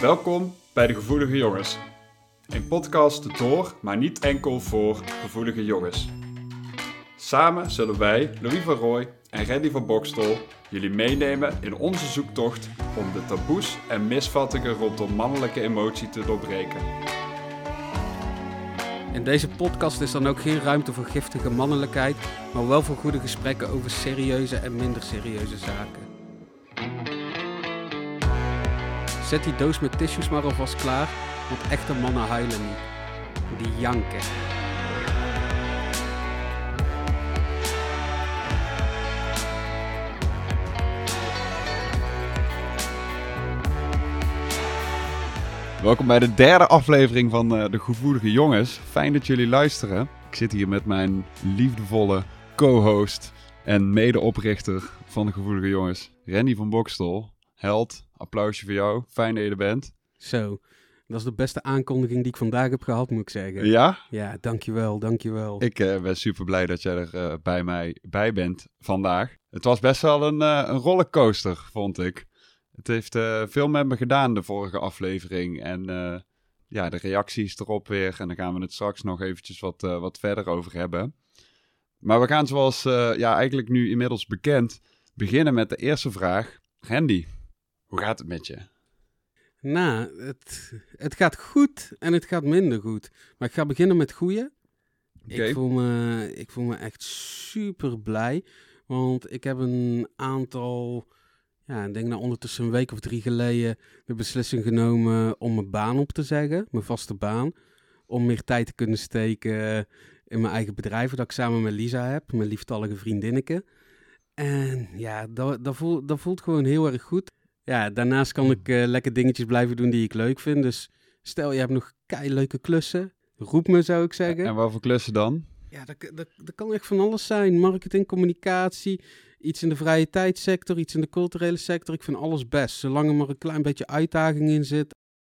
Welkom bij de Gevoelige Jongens. Een podcast door, maar niet enkel voor gevoelige jongens. Samen zullen wij, Louis van Rooij en Randy van Bokstol, jullie meenemen in onze zoektocht om de taboes en misvattingen rondom mannelijke emotie te doorbreken. In deze podcast is dan ook geen ruimte voor giftige mannelijkheid, maar wel voor goede gesprekken over serieuze en minder serieuze zaken. Zet die doos met tissues maar alvast klaar, want echte mannen huilen niet. Die janken. Welkom bij de derde aflevering van uh, De Gevoelige Jongens. Fijn dat jullie luisteren. Ik zit hier met mijn liefdevolle co-host en medeoprichter van De Gevoelige Jongens, Randy van Bokstol. Held, applausje voor jou. Fijn dat je er bent. Zo, dat is de beste aankondiging die ik vandaag heb gehad, moet ik zeggen. Ja? Ja, dankjewel, dankjewel. Ik uh, ben super blij dat jij er uh, bij mij bij bent vandaag. Het was best wel een, een rollercoaster, vond ik. Het heeft veel met me gedaan, de vorige aflevering. En ja, de reacties erop weer. En daar gaan we het straks nog eventjes wat, wat verder over hebben. Maar we gaan zoals ja, eigenlijk nu inmiddels bekend beginnen met de eerste vraag. Randy, hoe gaat het met je? Nou, het, het gaat goed en het gaat minder goed. Maar ik ga beginnen met goeie. Okay. Ik, voel me, ik voel me echt super blij. Want ik heb een aantal ja, ik denk nou ondertussen een week of drie geleden de beslissing genomen om mijn baan op te zeggen, mijn vaste baan. Om meer tijd te kunnen steken in mijn eigen bedrijf, dat ik samen met Lisa heb, mijn lieftallige vriendinneke. En ja, dat, dat, voelt, dat voelt gewoon heel erg goed. Ja, daarnaast kan ik uh, lekker dingetjes blijven doen die ik leuk vind. Dus stel je hebt nog kei leuke klussen, roep me zou ik zeggen. En wat voor klussen dan? Ja, dat, dat, dat kan echt van alles zijn. Marketing, communicatie, iets in de vrije tijdsector, iets in de culturele sector. Ik vind alles best, zolang er maar een klein beetje uitdaging in zit.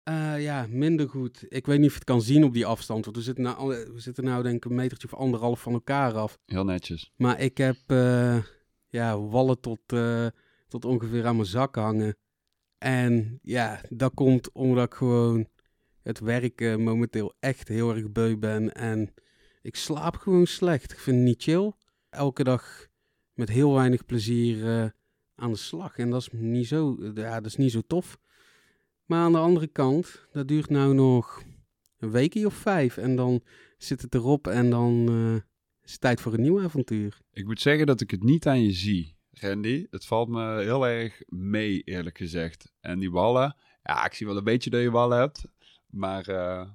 Uh, ja, minder goed. Ik weet niet of je het kan zien op die afstand. Want we zitten nou, we zitten nou denk ik een metertje of anderhalf van elkaar af. Heel netjes. Maar ik heb uh, ja, wallen tot, uh, tot ongeveer aan mijn zak hangen. En ja, dat komt omdat ik gewoon het werken momenteel echt heel erg beu ben. En ik slaap gewoon slecht. Ik vind het niet chill. Elke dag met heel weinig plezier uh, aan de slag. En dat is, niet zo, ja, dat is niet zo tof. Maar aan de andere kant, dat duurt nou nog een weekje of vijf. En dan zit het erop en dan is het tijd voor een nieuw avontuur. Ik moet zeggen dat ik het niet aan je zie, Randy. Het valt me heel erg mee, eerlijk gezegd. En die wallen, ja, ik zie wel een beetje dat je wallen hebt. Maar uh,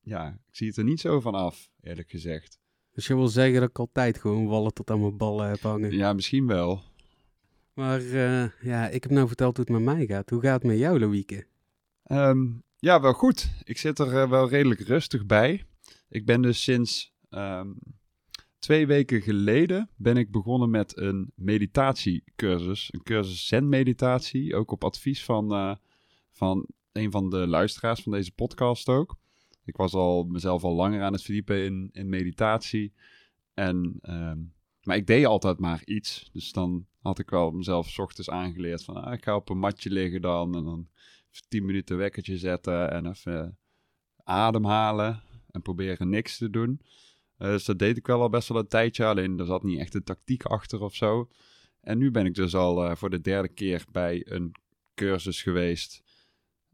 ja, ik zie het er niet zo van af, eerlijk gezegd. Dus je wil zeggen dat ik altijd gewoon wallen tot aan mijn ballen heb hangen? Ja, misschien wel. Maar uh, ja, ik heb nou verteld hoe het met mij gaat. Hoe gaat het met jou, Louieke? Um, ja, wel goed. Ik zit er uh, wel redelijk rustig bij. Ik ben dus sinds um, twee weken geleden ben ik begonnen met een meditatiecursus. Een cursus zen-meditatie, ook op advies van, uh, van een van de luisteraars van deze podcast ook. Ik was al mezelf al langer aan het verdiepen in, in meditatie. En, um, maar ik deed altijd maar iets. Dus dan had ik wel mezelf s ochtends aangeleerd van ah, ik ga op een matje liggen dan. En dan tien minuten wekkertje zetten en even ademhalen. En proberen niks te doen. Uh, dus dat deed ik wel al best wel een tijdje. Alleen er zat niet echt een tactiek achter of zo. En nu ben ik dus al uh, voor de derde keer bij een cursus geweest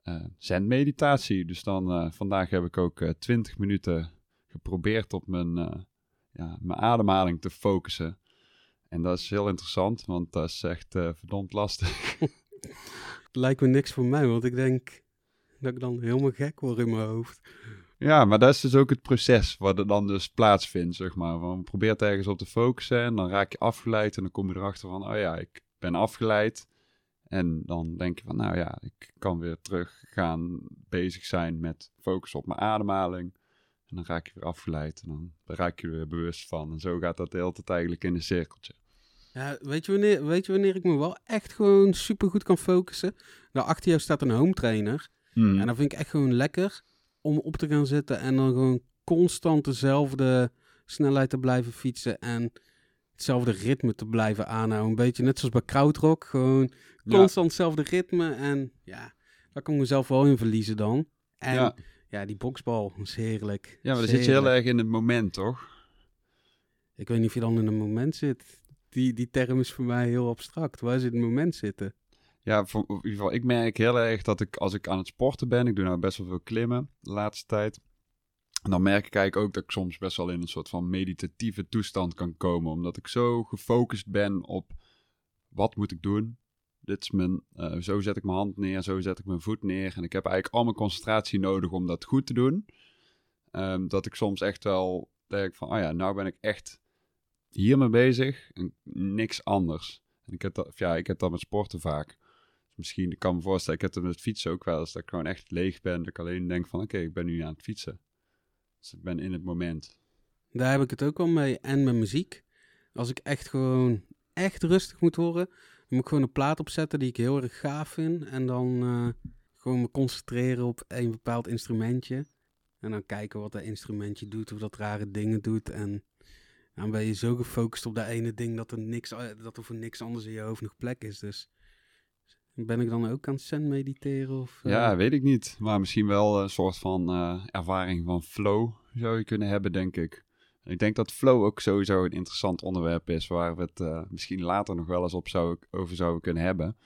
uh, zen-meditatie. Dus dan vandaag heb ik ook uh, 20 minuten geprobeerd op mijn, ja, mijn ademhaling te focussen. En dat is heel interessant, want dat is echt verdomd lastig. Het lijkt me niks voor mij, want ik denk dat ik dan helemaal gek word in mijn hoofd. Ja, maar dat is dus ook het proces wat er dan dus plaatsvindt, zeg maar. Van, probeert ergens op te focussen en dan raak je afgeleid en dan kom je erachter van, oh ja, ik ben afgeleid. En dan denk je van, nou ja, ik kan weer terug gaan bezig zijn met focus op mijn ademhaling. En dan raak je weer afgeleid en dan raak je er weer bewust van. En zo gaat dat de hele tijd eigenlijk in een cirkeltje. Ja, weet je, wanneer, weet je wanneer ik me wel echt gewoon super goed kan focussen? Nou, achter jou staat een home trainer. Hmm. En dan vind ik echt gewoon lekker om op te gaan zitten en dan gewoon constant dezelfde snelheid te blijven fietsen. En hetzelfde ritme te blijven aanhouden. Een beetje net zoals bij krautrock. Gewoon constant hetzelfde ritme. En ja, Daar kan ik mezelf wel in verliezen dan. En Ja. ja, die boksbal is heerlijk. Ja, maar dan zit je heel erg in het moment, toch? Ik weet niet of je dan in een moment zit. Die, die term is voor mij heel abstract. Waar zit het moment zitten? Ja, in ieder geval, ik merk heel erg dat ik als ik aan het sporten ben, ik doe nou best wel veel klimmen de laatste tijd. En dan merk ik eigenlijk ook dat ik soms best wel in een soort van meditatieve toestand kan komen. Omdat ik zo gefocust ben op wat moet ik doen. Dit is mijn, eh, zo zet ik mijn hand neer, zo zet ik mijn voet neer. En ik heb eigenlijk al mijn concentratie nodig om dat goed te doen. Ehm, dat ik soms echt wel denk van, oh ja, nou ben ik echt hiermee bezig en niks anders. En ik heb dat, ja, ik heb dat met sporten vaak. Misschien, ik kan me voorstellen, ik heb het met fietsen ook wel eens, dat ik gewoon echt leeg ben. Dat ik alleen denk van, oké, ik ben nu aan het fietsen. Dus ik ben in het moment. Daar heb ik het ook wel mee. En met muziek. Als ik echt gewoon echt rustig moet horen, dan moet ik gewoon een plaat opzetten die ik heel erg gaaf vind. En dan eh, gewoon me concentreren op een bepaald instrumentje. En dan kijken wat dat instrumentje doet, of dat rare dingen doet. En dan ben je zo gefocust op dat ene ding dat er, niks, dat er voor niks anders in je hoofd nog plek is. Dus ben ik dan ook aan het zen mediteren? Of, eh, Ja, weet ik niet. Maar misschien wel een soort van eh, ervaring van flow zou je kunnen hebben, denk ik. En ik denk dat flow ook sowieso een interessant onderwerp is, waar we het eh, misschien later nog wel eens op zou, over zouden kunnen hebben.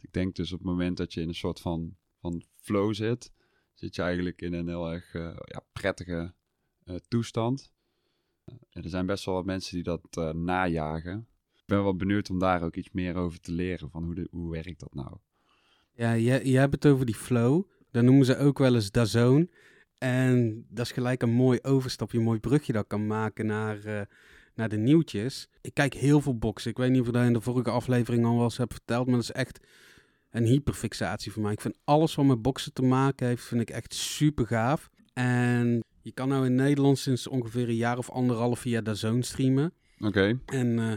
Ik denk dus op het moment dat je in een soort van, van flow zit, zit je eigenlijk in een heel erg eh, ja, prettige eh, toestand. En er zijn best wel wat mensen die dat eh, najagen. Ik ben wel benieuwd om daar ook iets meer over te leren, van hoe, de, hoe werkt dat nou? Ja, je, je hebt het over die flow. Dat noemen ze ook wel eens dazone. En dat is gelijk een mooi overstapje, een mooi brugje dat ik kan maken naar, eh, naar de nieuwtjes. Ik kijk heel veel boksen. Ik weet niet of ik dat in de vorige aflevering al wel eens heb verteld, maar dat is echt een hyperfixatie voor mij. Ik vind alles wat met boksen te maken heeft, vind ik echt super gaaf. En je kan nou in Nederland sinds ongeveer een jaar of anderhalf via DAZN streamen. Oké, En eh,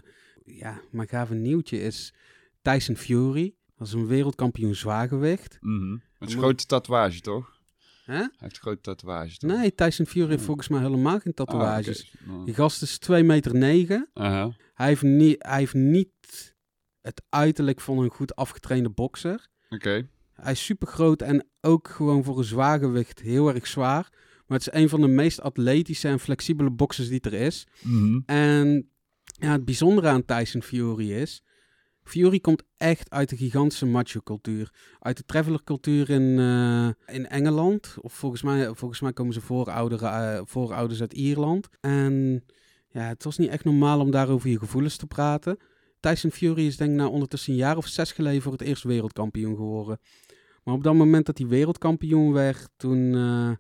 ja, mijn gave nieuwtje is Tyson Fury. Dat is een wereldkampioen zwaargewicht. Mhm. Het is moet- een grote tatoeage, toch? Hè? Hij heeft een grote tatoeage, toch? Nee, Tyson Fury heeft Oh. volgens mij helemaal geen Ah, tatoeages. Nou, Die gast is 2 meter 9. aha. Hij heeft, niet, hij heeft niet het uiterlijk van een goed afgetrainde bokser. Oké. Hij is super groot en ook gewoon voor een zwaargewicht heel erg zwaar. Maar het is een van de meest atletische en flexibele boxers die er is. Mhm. En ja, het bijzondere aan Tyson Fury is... Fury komt echt uit de gigantische macho-cultuur. Uit de traveler-cultuur in, eh, in Engeland. Of volgens mij, volgens mij komen ze voorouderen, eh, voorouders uit Ierland. En ja, het was niet echt normaal om daar over je gevoelens te praten. Tyson Fury is denk ik nou ondertussen een jaar of zes geleden voor het eerst wereldkampioen geworden. Maar op dat moment dat hij wereldkampioen werd, toen, eh,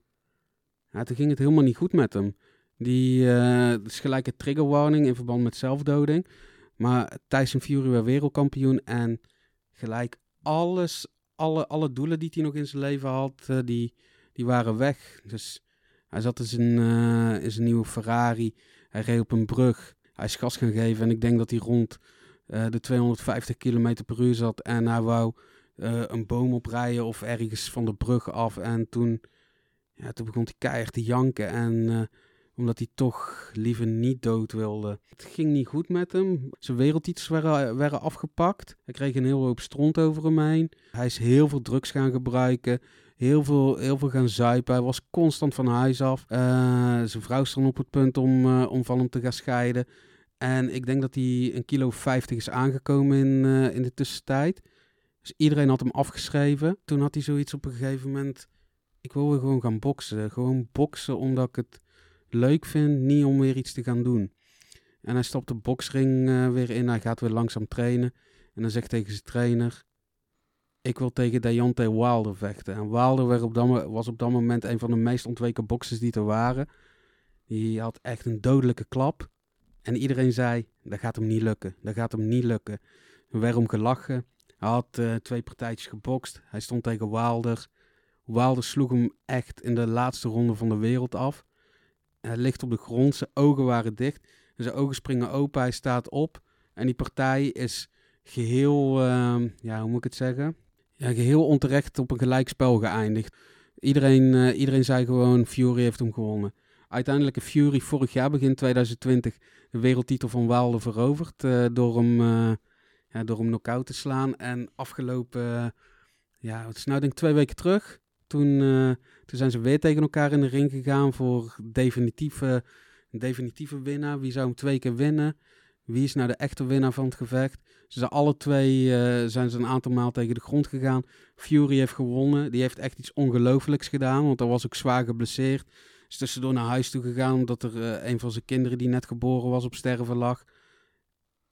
ja, toen ging het helemaal niet goed met hem. Die dat is gelijk een trigger warning in verband met zelfdoding. Maar Tyson Fury werd wereldkampioen en gelijk alles, alle, alle doelen die hij nog in zijn leven had, eh, die, die waren weg. Dus hij zat in zijn, eh, in zijn nieuwe Ferrari, hij reed op een brug, hij is gas gaan geven en ik denk dat hij rond de 250 km per uur zat en hij wou een boom oprijden of ergens van de brug af en toen, ja, toen begon hij keihard te janken en... omdat hij toch liever niet dood wilde. Het ging niet goed met hem. Zijn wereldtitels werden, werden afgepakt. Hij kreeg een heel hoop stront over hem heen. Hij is heel veel drugs gaan gebruiken. Heel veel, heel veel gaan zuipen. Hij was constant van huis af. Eh, zijn vrouw stond op het punt om, eh, om van hem te gaan scheiden. En ik denk dat hij een kilo 50 is aangekomen in, eh, in de tussentijd. Dus iedereen had hem afgeschreven. Toen had hij zoiets op een gegeven moment. Ik wil gewoon gaan boksen. Gewoon boksen omdat ik het leuk vind, niet om weer iets te gaan doen. En hij stapt de boksring eh, weer in, hij gaat weer langzaam trainen. En dan zegt tegen zijn trainer, ik wil tegen Deontay Wilder vechten. En Wilder op dat, was op dat moment een van de meest ontweken boxers die er waren. Die had echt een dodelijke klap. En iedereen zei, dat gaat hem niet lukken, dat gaat hem niet lukken. Er werd om gelachen. Hij had eh, twee partijtjes gebokst. Hij stond tegen Wilder. Wilder sloeg hem echt in de laatste ronde van de wereld af. Hij ligt op de grond, zijn ogen waren dicht. Zijn ogen springen open, hij staat op. En die partij is geheel, ehm, ja, hoe moet ik het zeggen? Ja, geheel onterecht op een gelijkspel geëindigd. Iedereen, eh, iedereen zei gewoon, Fury heeft hem gewonnen. Uiteindelijk heeft Fury vorig jaar, begin 2020, de wereldtitel van Wilder veroverd. eh, door, hem, eh, ja, door hem knock-out te slaan. En afgelopen, ja, het is nou denk ik twee weken terug. Toen, eh, toen zijn ze weer tegen elkaar in de ring gegaan voor definitieve, definitieve winnaar. Wie zou hem twee keer winnen? Wie is nou de echte winnaar van het gevecht? Ze zijn alle twee eh, zijn ze een aantal maal tegen de grond gegaan. Fury heeft gewonnen. Die heeft echt iets ongelooflijks gedaan, want hij was ook zwaar geblesseerd. Is tussendoor naar huis toe gegaan omdat er uh, een van zijn kinderen die net geboren was op sterven lag.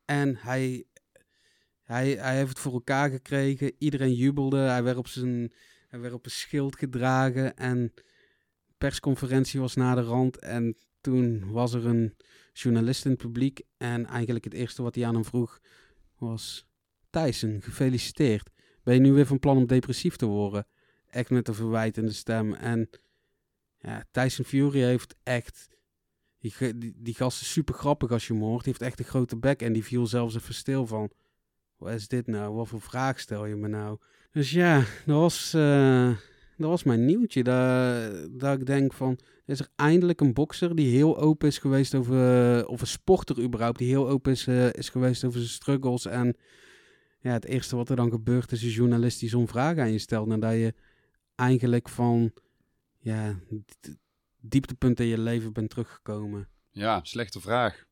En hij, hij, hij heeft het voor elkaar gekregen. Iedereen jubelde. Hij werd op zijn hij werd op een schild gedragen en persconferentie was na de rand. En toen was er een journalist in het publiek. En eigenlijk het eerste wat hij aan hem vroeg was... Tyson, gefeliciteerd. Ben je nu weer van plan om depressief te worden? Echt met een verwijtende stem. En ja, Tyson Fury heeft echt... Die, die, die gast is super grappig als je hem hoort. Die heeft echt een grote bek en die viel zelfs even stil van... Wat is dit nou? Wat voor vraag stel je me nou? Dus ja, dat was, uh, dat was mijn nieuwtje. Dat, dat ik denk van, is er eindelijk een bokser die heel open is geweest over, of een sporter überhaupt, die heel open is, uh, is geweest over zijn struggles. En ja, het eerste wat er dan gebeurt is een journalist die zo'n vraag aan je stelt. Nadat je eigenlijk van, ja, dieptepunten in je leven bent teruggekomen. Ja, slechte vraag.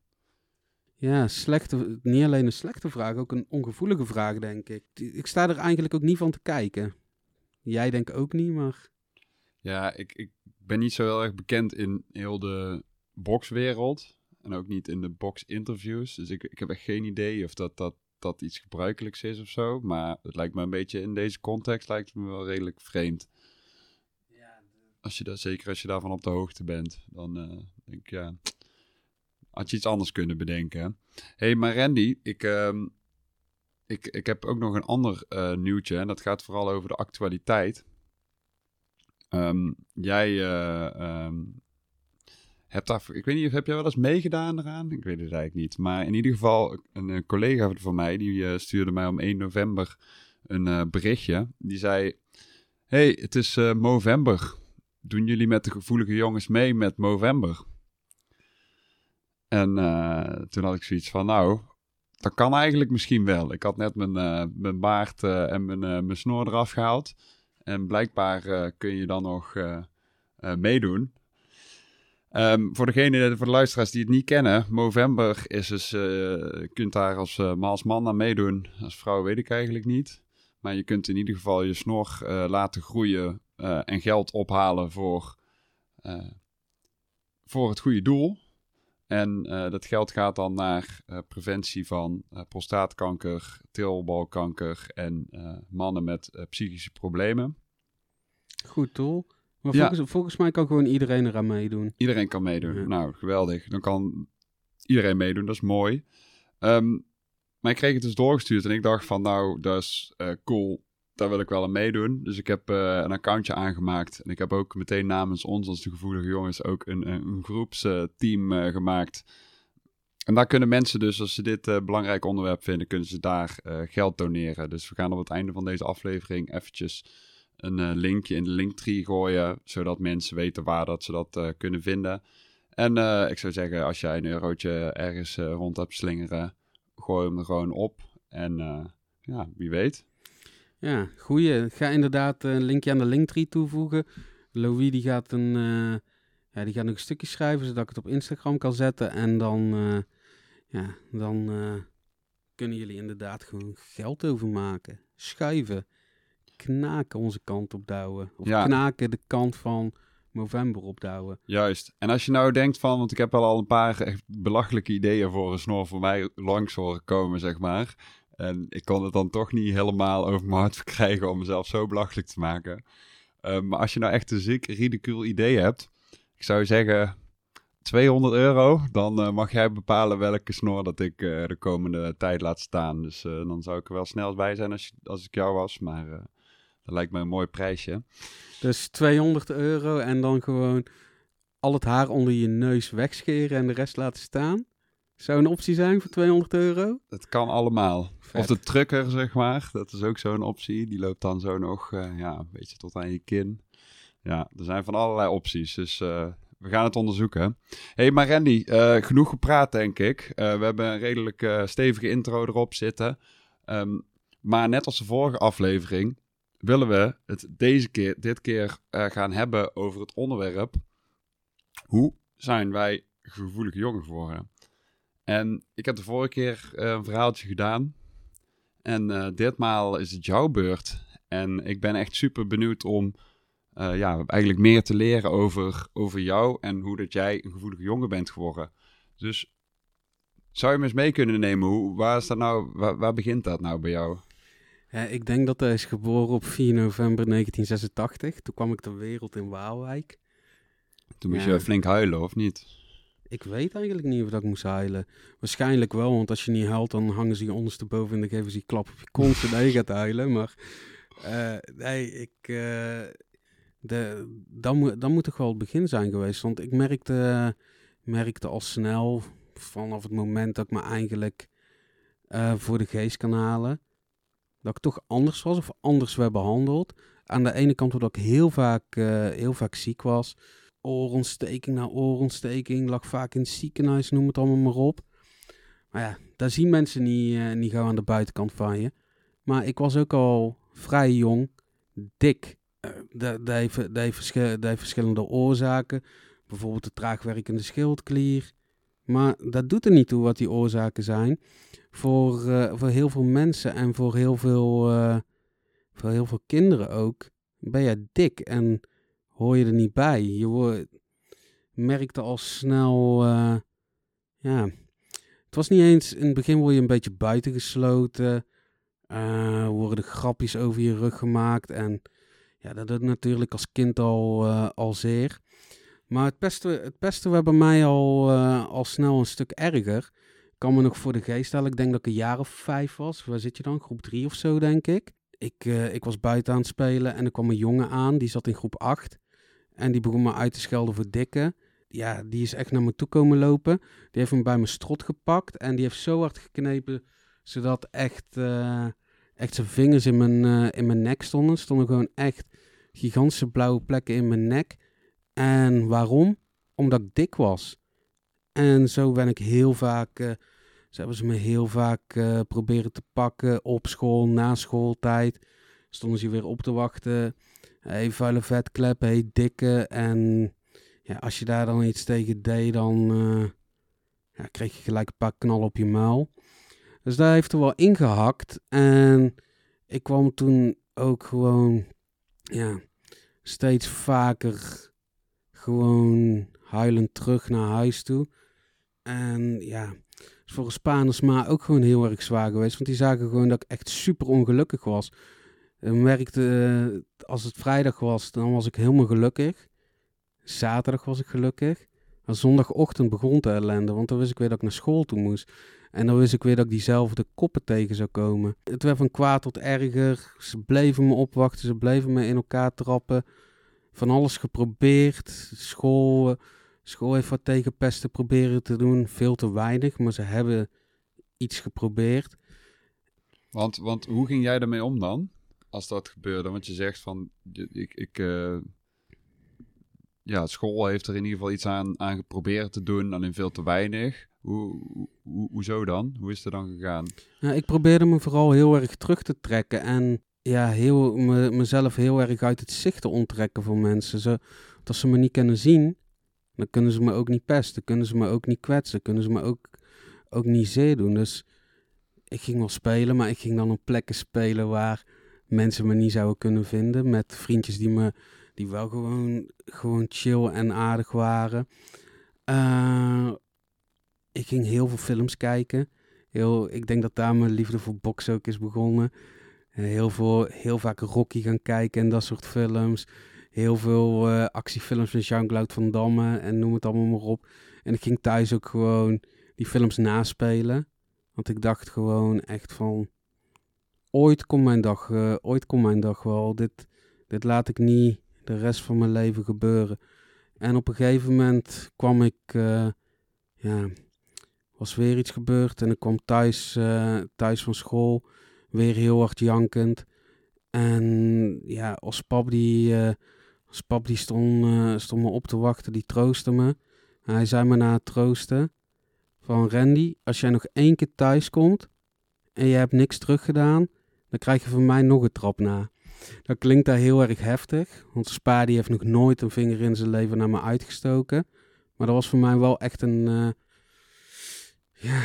Ja, slechte, niet alleen een slechte vraag, ook een ongevoelige vraag, denk ik. Ik sta er eigenlijk ook niet van te kijken. Jij denk ook niet, maar... Ja, ik, ik ben niet zo heel erg bekend in heel de boxwereld. En ook niet in de box-interviews. Dus ik, ik heb echt geen idee of dat, dat, dat iets gebruikelijks is of zo. Maar het lijkt me een beetje in deze context lijkt het me wel redelijk vreemd. Ja, als je dat, zeker als je daarvan op de hoogte bent, dan uh, denk ik ja had je iets anders kunnen bedenken. hey, maar Randy, ik, uh, ik, ik heb ook nog een ander uh, nieuwtje. En dat gaat vooral over de actualiteit. Um, jij uh, hebt daar, ik weet niet, heb jij wel eens meegedaan eraan? Ik weet het eigenlijk niet. Maar in ieder geval, een, collega van mij, die uh, stuurde mij om 1 november een berichtje. Die zei, hey, het is november. Doen jullie met de gevoelige jongens mee met november? En uh, toen had ik zoiets van, nou, dat kan eigenlijk misschien wel. Ik had net mijn, uh, mijn baard uh, en mijn, mijn snor eraf gehaald. En blijkbaar kun je dan nog meedoen. Um, voor degene, voor de luisteraars die het niet kennen, Movember is dus, je kunt daar als, als man aan meedoen. Als vrouw weet ik eigenlijk niet. Maar je kunt in ieder geval je snor laten groeien en geld ophalen voor, voor het goede doel. En uh, dat geld gaat dan naar uh, preventie van uh, prostaatkanker, teelbalkanker en mannen met psychische problemen. Goed doel. Maar volgens, volgens, mij kan gewoon iedereen eraan meedoen. Iedereen kan meedoen. Nou, geweldig. Dan kan iedereen meedoen. Dat is mooi. Um, maar ik kreeg het dus doorgestuurd en ik dacht van nou, dat is cool daar wil ik wel aan meedoen. Dus ik heb uh, een accountje aangemaakt. En ik heb ook meteen namens ons, als de gevoelige jongens, ook een, een groepsteam uh, gemaakt. En daar kunnen mensen dus, als ze dit uh, belangrijk onderwerp vinden, kunnen ze daar geld doneren. Dus we gaan op het einde van deze aflevering eventjes een linkje in de linktree gooien, zodat mensen weten waar dat ze dat kunnen vinden. En ik zou zeggen, als jij een eurotje ergens rond hebt slingeren, gooi hem er gewoon op. En ja, wie weet. Ja, goeie. Ga inderdaad een linkje aan de linktree toevoegen. Louis die gaat, een, uh, ja, die gaat nog een stukje schrijven, zodat ik het op Instagram kan zetten. En dan, uh, ja, dan uh, kunnen jullie inderdaad gewoon geld overmaken. Schuiven. Knaken onze kant opdouwen. Of ja. knaken de kant van november opdouwen. Juist. En als je nou denkt van, want ik heb wel al een paar echt belachelijke ideeën voor een snor voor mij langs horen komen, zeg maar. En ik kon het dan toch niet helemaal over mijn hart verkrijgen om mezelf zo belachelijk te maken. Uh, maar als je nou echt een ziek, ridicule idee hebt, ik zou zeggen 200 euro, dan uh, mag jij bepalen welke snor dat ik uh, de komende tijd laat staan. Dus dan zou ik er wel snel bij zijn als, als ik jou was, maar dat lijkt me een mooi prijsje. Dus 200 euro en dan gewoon al het haar onder je neus wegscheren en de rest laten staan? Zou een optie zijn voor 200 euro? Het kan allemaal. Of de trucker, zeg maar. Dat is ook zo'n optie. Die loopt dan zo nog uh, ja, een beetje tot aan je kin. Ja, er zijn van allerlei opties. Dus uh, we gaan het onderzoeken. hey, maar Randy, uh, genoeg gepraat, denk ik. we hebben een redelijk stevige intro erop zitten. Um, maar net als de vorige aflevering willen we het deze keer, dit keer gaan hebben over het onderwerp. Hoe zijn wij gevoelige jongen geworden? En ik heb de vorige keer een verhaaltje gedaan. En ditmaal is het jouw beurt. En ik ben echt super benieuwd om uh, ja, eigenlijk meer te leren over, over jou en hoe dat jij een gevoelige jongen bent geworden. Dus zou je me eens mee kunnen nemen? Hoe, waar, is dat nou, waar, begint dat nou bij jou? Ja, ik denk dat hij is geboren op 4 november 1986. Toen kwam ik ter wereld in Waalwijk. Toen moest je flink huilen, of niet? Ik weet eigenlijk niet of dat ik moest huilen. Waarschijnlijk wel, want als je niet huilt, dan hangen ze je ondersteboven en dan geven ze je klap op je kont zodat je gaat huilen. Maar uh, nee, ik, uh, de, dan, moet, dan moet toch wel het begin zijn geweest. Want ik merkte, merkte al snel, vanaf het moment dat ik me eigenlijk uh, voor de geest kan halen, dat ik toch anders was of anders werd behandeld. Aan de ene kant omdat ik heel vaak, heel vaak ziek was. Oorontsteking na oorontsteking, lag vaak in ziekenhuis, noem het allemaal maar op. Maar ja, daar zien mensen niet, uh, niet gauw aan de buitenkant van je. Maar ik was ook al vrij jong, dik. Uh, dat, heeft, heeft, verschillende oorzaken. Bijvoorbeeld de traagwerkende schildklier. Maar dat doet er niet toe wat die oorzaken zijn. Voor, uh, voor heel veel mensen en voor heel veel, voor heel veel kinderen ook. Ben je dik en hoor je er niet bij. Je merkte al snel. ja. Het was niet eens. In het begin word je een beetje buitengesloten. Uh, worden grapjes over je rug gemaakt. En ja, dat doet natuurlijk als kind al, uh, al zeer. Maar het beste, het beste werd bij mij al, al snel een stuk erger. Ik kan me nog voor de geest stellen. Ik denk dat ik een jaar of vijf was. Waar zit je dan? Groep drie of zo, denk ik. Ik, ik was buiten aan het spelen en er kwam een jongen aan. Die zat in groep acht. En die begon me uit te schelden voor dikke. Ja, die is echt naar me toe komen lopen. Die heeft hem bij mijn strot gepakt. En die heeft zo hard geknepen zodat echt, uh, echt zijn vingers in mijn, uh, in mijn nek stonden. Stonden gewoon echt gigantische blauwe plekken in mijn nek. En waarom? Omdat ik dik was. En zo ben ik heel vaak, uh, ze hebben ze me heel vaak proberen te pakken op school, na schooltijd. Stonden ze weer op te wachten. Hey, vuile vetklep, hey, dikke. En ja, als je daar dan iets tegen deed, dan ja, kreeg je gelijk een paar knallen op je muil. Dus daar heeft er wel ingehakt. En ik kwam toen ook gewoon, ja, steeds vaker gewoon huilend terug naar huis toe. En ja, is voor een Spaners maar ook gewoon heel erg zwaar geweest. Want die zagen gewoon dat ik echt super ongelukkig was. Ik merkte, als het vrijdag was, dan was ik helemaal gelukkig. Zaterdag was ik gelukkig. En zondagochtend begon de ellende, want dan wist ik weer dat ik naar school toe moest. En dan wist ik weer dat ik diezelfde koppen tegen zou komen. Het werd van kwaad tot erger. Ze bleven me opwachten, ze bleven me in elkaar trappen. Van alles geprobeerd. School, school heeft wat tegen pesten proberen te doen. Veel te weinig, maar ze hebben iets geprobeerd. Want, want hoe ging jij ermee om dan? Als dat gebeurde? Want je zegt van, ik, ik, uh, ja, school heeft er in ieder geval iets aan, aan geprobeerd te doen, alleen veel te weinig. Hoe, hoe, hoezo dan? Hoe is het dan gegaan? Ja, ik probeerde me vooral heel erg terug te trekken en ja, heel, me, mezelf heel erg uit het zicht te onttrekken voor mensen. Zo, als ze me niet kunnen zien, dan kunnen ze me ook niet pesten, kunnen ze me ook niet kwetsen, kunnen ze me ook, ook niet zeer doen. Dus ik ging wel spelen, maar ik ging dan op plekken spelen waar mensen me niet zouden kunnen vinden. Met vriendjes die me die wel gewoon, gewoon chill en aardig waren. Uh, ik ging heel veel films kijken. Heel, ik denk dat daar mijn liefde voor boksen ook is begonnen. Eh, heel, veel, heel vaak Rocky gaan kijken en dat soort films. Heel veel uh, actiefilms van Jean-Claude Van Damme en noem het allemaal maar op. En ik ging thuis ook gewoon die films naspelen. Want ik dacht gewoon echt van... Ooit komt mijn dag, uh, ooit komt mijn dag wel. Dit, dit laat ik niet de rest van mijn leven gebeuren. En op een gegeven moment kwam ik... Uh, ja, was weer iets gebeurd en ik kwam thuis, uh, thuis van school, weer heel hard jankend. En ja, als pap die, als pap die stond, stond me op te wachten, die troostte me. hij zei me na het troosten van Randy, als jij nog één keer thuis komt en je hebt niks teruggedaan, dan krijg je van mij nog een trap na. dat klinkt daar heel erg heftig. Want Spa die heeft nog nooit een vinger in zijn leven naar me uitgestoken. Maar dat was voor mij wel echt een, eh, ja,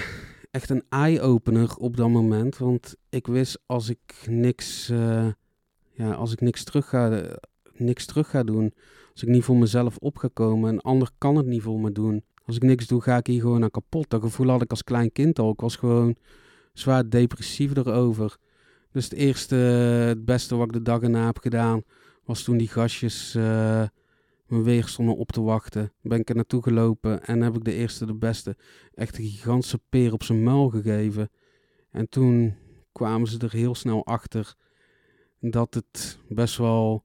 echt een eye-opener op dat moment. Want ik wist als ik niks, uh, ja, als ik niks terug ga, niks terug ga doen. Als ik niet voor mezelf op ga komen. Een ander kan het niet voor me doen. Als ik niks doe, ga ik hier gewoon aan kapot. Dat gevoel had ik als klein kind al. Ik was gewoon zwaar depressief erover. Dus het eerste, het beste wat ik de dag erna heb gedaan, was toen die gastjes uh, me weer stonden op te wachten. Ben ik er naartoe gelopen en heb ik de eerste, de beste, echt een gigantische peer op zijn muil gegeven. En toen kwamen ze er heel snel achter dat het best wel,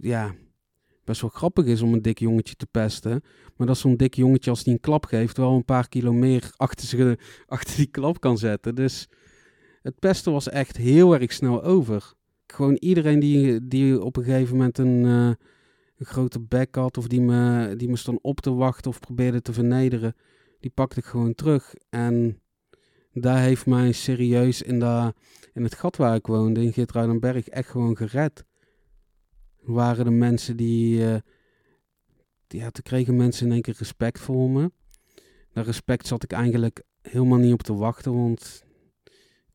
ja, best wel grappig is om een dik jongetje te pesten. Maar dat zo'n dik jongetje, als die een klap geeft, wel een paar kilo meer achter, zich, achter die klap kan zetten. Dus het pesten was echt heel erg snel over. Gewoon iedereen die, die op een gegeven moment een, uh, een grote bek had, of die me, die me stond op te wachten of probeerde te vernederen, die pakte ik gewoon terug. En daar heeft mij serieus in, de, in het gat waar ik woonde, in Geertruidenberg, echt gewoon gered waren de mensen die, die ja, toen kregen mensen in één keer respect voor me. Dat respect zat ik eigenlijk helemaal niet op te wachten, want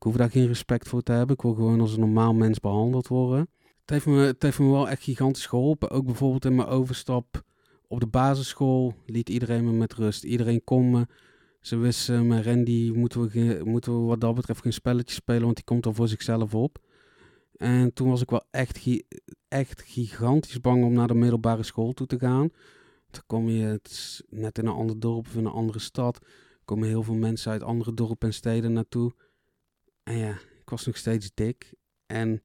hoef daar geen respect voor te hebben. Ik wil gewoon als een normaal mens behandeld worden. Het heeft me, het heeft me wel echt gigantisch geholpen. Ook bijvoorbeeld in mijn overstap op de basisschool liet iedereen me met rust. Iedereen kon me. Ze wisten, met Randy moeten we, moeten we wat dat betreft geen spelletje spelen, want die komt al voor zichzelf op. En toen was ik wel echt, echt gigantisch bang om naar de middelbare school toe te gaan. Dan kom je net in een ander dorp of in een andere stad. komen heel veel mensen uit andere dorpen en steden naartoe. En ja, ik was nog steeds dik. En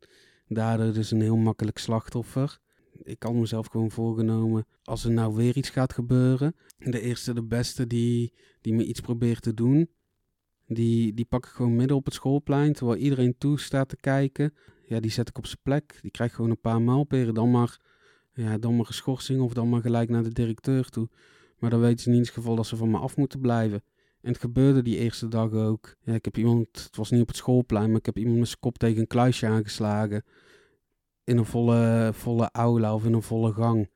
daardoor dus een heel makkelijk slachtoffer. Ik had mezelf gewoon voorgenomen, als er nou weer iets gaat gebeuren. De eerste, de beste die, die me iets probeert te doen. Die, die pak ik gewoon midden op het schoolplein, terwijl iedereen toe staat te kijken ja, die zet ik op zijn plek. Die krijgt gewoon een paar maalperen. Dan maar, ja, dan maar een schorsing of dan maar gelijk naar de directeur toe. Maar dan weten ze in ieder geval dat ze van me af moeten blijven. En het gebeurde die eerste dag ook. Ja, ik heb iemand, het was niet op het schoolplein, maar ik heb iemand met zijn kop tegen een kluisje aangeslagen. In een volle, volle aula of in een volle gang.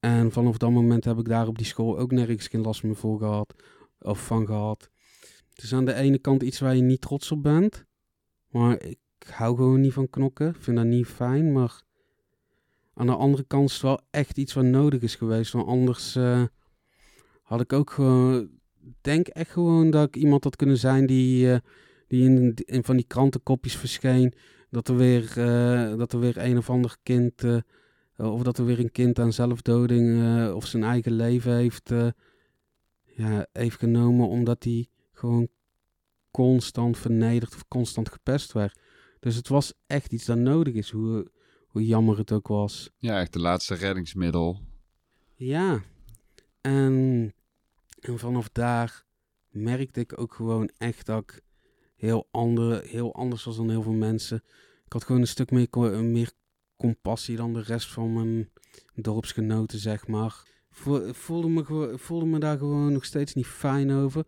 En vanaf dat moment heb ik daar op die school ook nergens geen last meer voor gehad. Of van gehad. Het is aan de ene kant iets waar je niet trots op bent. Maar ik hou gewoon niet van knokken. Ik vind dat niet fijn. Maar aan de andere kant is het wel echt iets wat nodig is geweest. Want anders uh, had ik ook gewoon. Denk echt gewoon dat ik iemand had kunnen zijn die, uh, die in, in, van die krantenkopjes verscheen. Dat er weer, uh, dat er weer een of ander kind. of dat er weer een kind aan zelfdoding of zijn eigen leven heeft, ja, heeft genomen. Omdat hij gewoon constant vernederd of constant gepest werd. Dus het was echt iets dat nodig is, hoe, hoe jammer het ook was. Ja, echt de laatste reddingsmiddel. Ja, en, en vanaf daar merkte ik ook gewoon echt dat ik heel, andere, heel anders was dan heel veel mensen. Ik had gewoon een stuk meer, meer compassie dan de rest van mijn dorpsgenoten, zeg maar. Voelde me, voelde me daar gewoon nog steeds niet fijn over.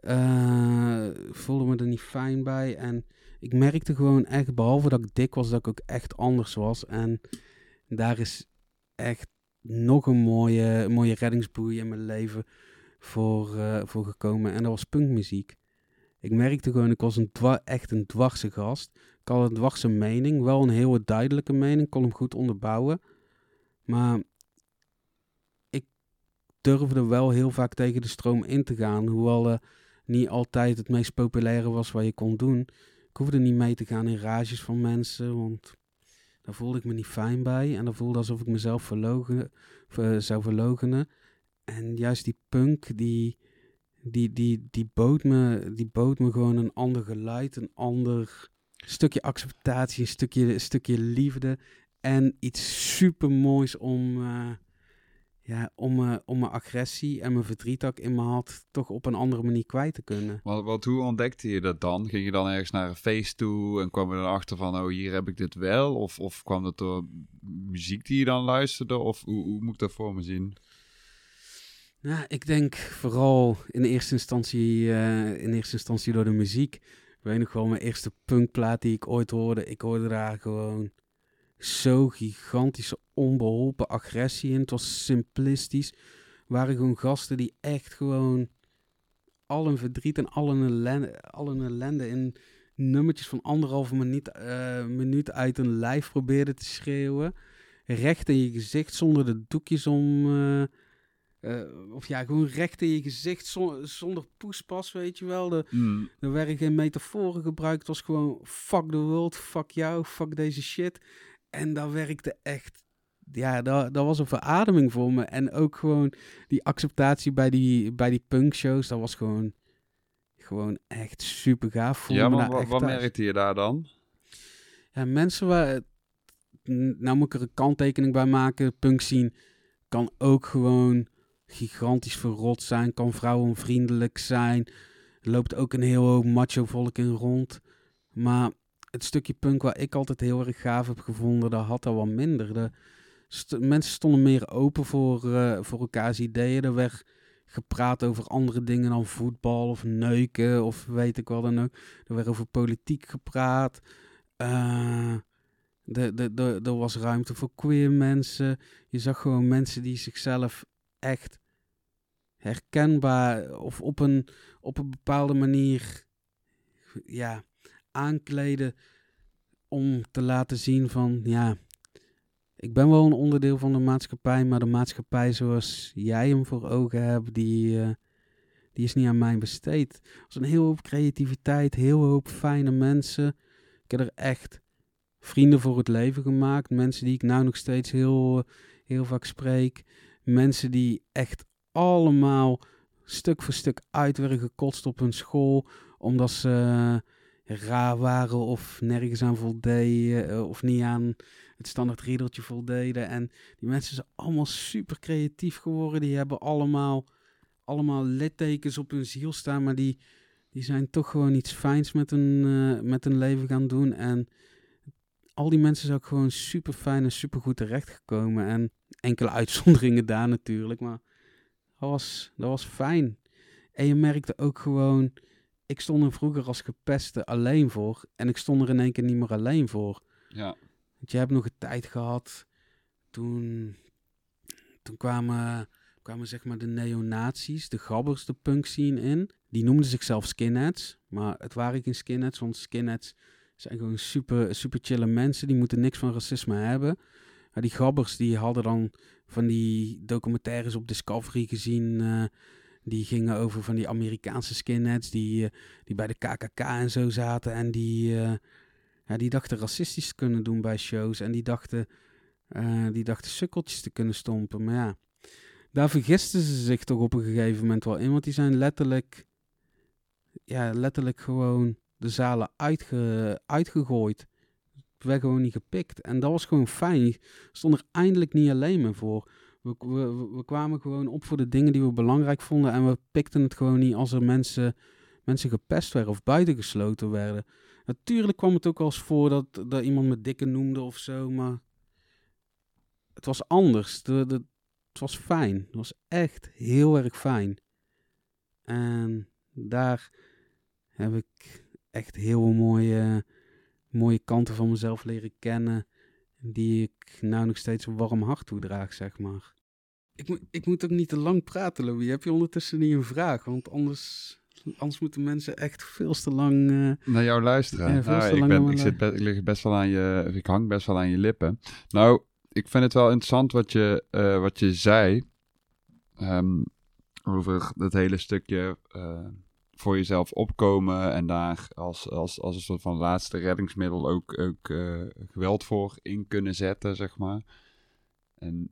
Uh, voelde me er niet fijn bij. En ik merkte gewoon echt, behalve dat ik dik was, dat ik ook echt anders was. En daar is echt nog een mooie, mooie reddingsboei in mijn leven voor, uh, voor gekomen. En dat was punkmuziek. Ik merkte gewoon, ik was een echt een dwarse gast. Ik had een dwarse mening, wel een heel duidelijke mening, kon hem goed onderbouwen. Maar ik durfde wel heel vaak tegen de stroom in te gaan. Hoewel uh, niet altijd het meest populaire was wat je kon doen. Ik hoefde niet mee te gaan in rages van mensen, want daar voelde ik me niet fijn bij. En dan voelde alsof ik mezelf verlogen, zou verlogenen. En juist die punk, die, die, die, die, bood me, die bood me gewoon een ander geluid, een ander stukje acceptatie, een stukje, stukje liefde. En iets super moois om, uh, ja, om, uh, om mijn agressie en mijn verdriet in me had, toch op een andere manier kwijt te kunnen. Wat, wat, hoe ontdekte je dat dan? Ging je dan ergens naar een feest toe en kwam je dan achter van, oh, hier heb ik dit wel? Of, of kwam dat door muziek die je dan luisterde? Of hoe, hoe moet ik dat voor me zien? Nou, ik denk vooral in eerste instantie, uh, in eerste instantie door de muziek. Ik weet nog wel, mijn eerste punkplaat die ik ooit hoorde, ik hoorde daar gewoon zo gigantische onbeholpen agressie in. Het was simplistisch. waren gewoon gasten die echt gewoon al hun verdriet en al hun ellende, al hun ellende in nummertjes van anderhalve minuut, uh, minuut uit een lijf probeerden te schreeuwen. Recht in je gezicht zonder de doekjes om. Uh, uh, of ja, gewoon recht in je gezicht zonder poespas, weet je wel. De, mm. Er werden geen metaforen gebruikt. Het was gewoon fuck the world, fuck jou, fuck deze shit. En dat werkte echt. Ja, dat, dat was een verademing voor me. En ook gewoon die acceptatie bij die, bij die punkshows. Dat was gewoon, gewoon echt super gaaf. ja, maar wat, wat merkte je daar dan? Ja, mensen waar... Nou moet ik er een kanttekening bij maken. Punk zien kan ook gewoon gigantisch verrot zijn. Kan vrouwenvriendelijk zijn. Loopt ook een heel macho volk in rond. Maar het stukje punk waar ik altijd heel erg gaaf heb gevonden, dat had al wat minder. De mensen stonden meer open voor, uh, voor elkaars ideeën. Er werd gepraat over andere dingen dan voetbal of neuken of weet ik wel dan ook. Er werd over politiek gepraat. Uh, er was ruimte voor queer mensen. Je zag gewoon mensen die zichzelf echt herkenbaar of op een, op een bepaalde manier ja, aankleden om te laten zien van ja, ik ben wel een onderdeel van de maatschappij, maar de maatschappij zoals jij hem voor ogen hebt, die, uh, die is niet aan mij besteed. Er was een heel hoop creativiteit, heel hoop fijne mensen. Ik heb er echt vrienden voor het leven gemaakt. Mensen die ik nou nog steeds heel, heel vaak spreek. Mensen die echt allemaal stuk voor stuk uit werden gekotst op hun school. Omdat ze raar waren of nergens aan voldeden. Eh, of niet aan het standaard riedeltje voldeden. En die mensen zijn allemaal super creatief geworden. Die hebben allemaal, allemaal littekens op hun ziel staan. Maar die, die zijn toch gewoon iets fijns met hun, uh, met hun leven gaan doen. En al die mensen zijn ook gewoon super fijn en super goed terechtgekomen. En enkele uitzonderingen daar natuurlijk. Maar dat was, dat was fijn. En je merkte ook gewoon. Ik stond er vroeger als gepeste alleen voor. En ik stond er in één keer niet meer alleen voor. Ja. Want je hebt nog een tijd gehad. Toen, toen kwamen, kwamen zeg maar de neonazies, de gabbers, de punk scene in. Die noemden zichzelf skinheads. Maar het waren geen skinheads, want skinheads zijn gewoon super, super chille mensen. Die moeten niks van racisme hebben. Maar die gabbers die hadden dan van die documentaires op Discovery gezien. Uh, die gingen over van die Amerikaanse skinheads die, uh, die bij de KKK en zo zaten. En die, uh, ja, die dachten racistisch te kunnen doen bij shows. En die dachten, die dachten sukkeltjes te kunnen stompen. Maar ja, daar vergisten ze zich toch op een gegeven moment wel in. Want die zijn letterlijk, ja, letterlijk gewoon de zalen uitge, uitgegooid. Het werd gewoon niet gepikt. En dat was gewoon fijn. Stond er eindelijk niet alleen meer voor. We, we, we, kwamen gewoon op voor de dingen die we belangrijk vonden. En we pikten het gewoon niet als er mensen, mensen gepest werden of buitengesloten werden. Natuurlijk kwam het ook wel eens voor dat, dat iemand me dikke noemde of zo. Maar het was anders. De, de, het was fijn. Het was echt heel erg fijn. En daar heb ik echt heel mooie, mooie kanten van mezelf leren kennen. Die ik nou nog steeds een warm hart toedraag, zeg maar. Ik, moet, ik moet ook niet te lang praten, Louis. Heb je ondertussen niet een vraag? Want anders, anders moeten mensen echt veel te lang... Uh, Naar jou luisteren. Ja, nou, ik, ben, ik, zit ik lig best wel aan je... Ik hang best wel aan je lippen. Nou, ik vind het wel interessant wat je, uh, wat je zei... Um, over dat hele stukje... Uh, voor jezelf opkomen en daar als, als, als een soort van laatste reddingsmiddel ook, ook uh, geweld voor in kunnen zetten, zeg maar. En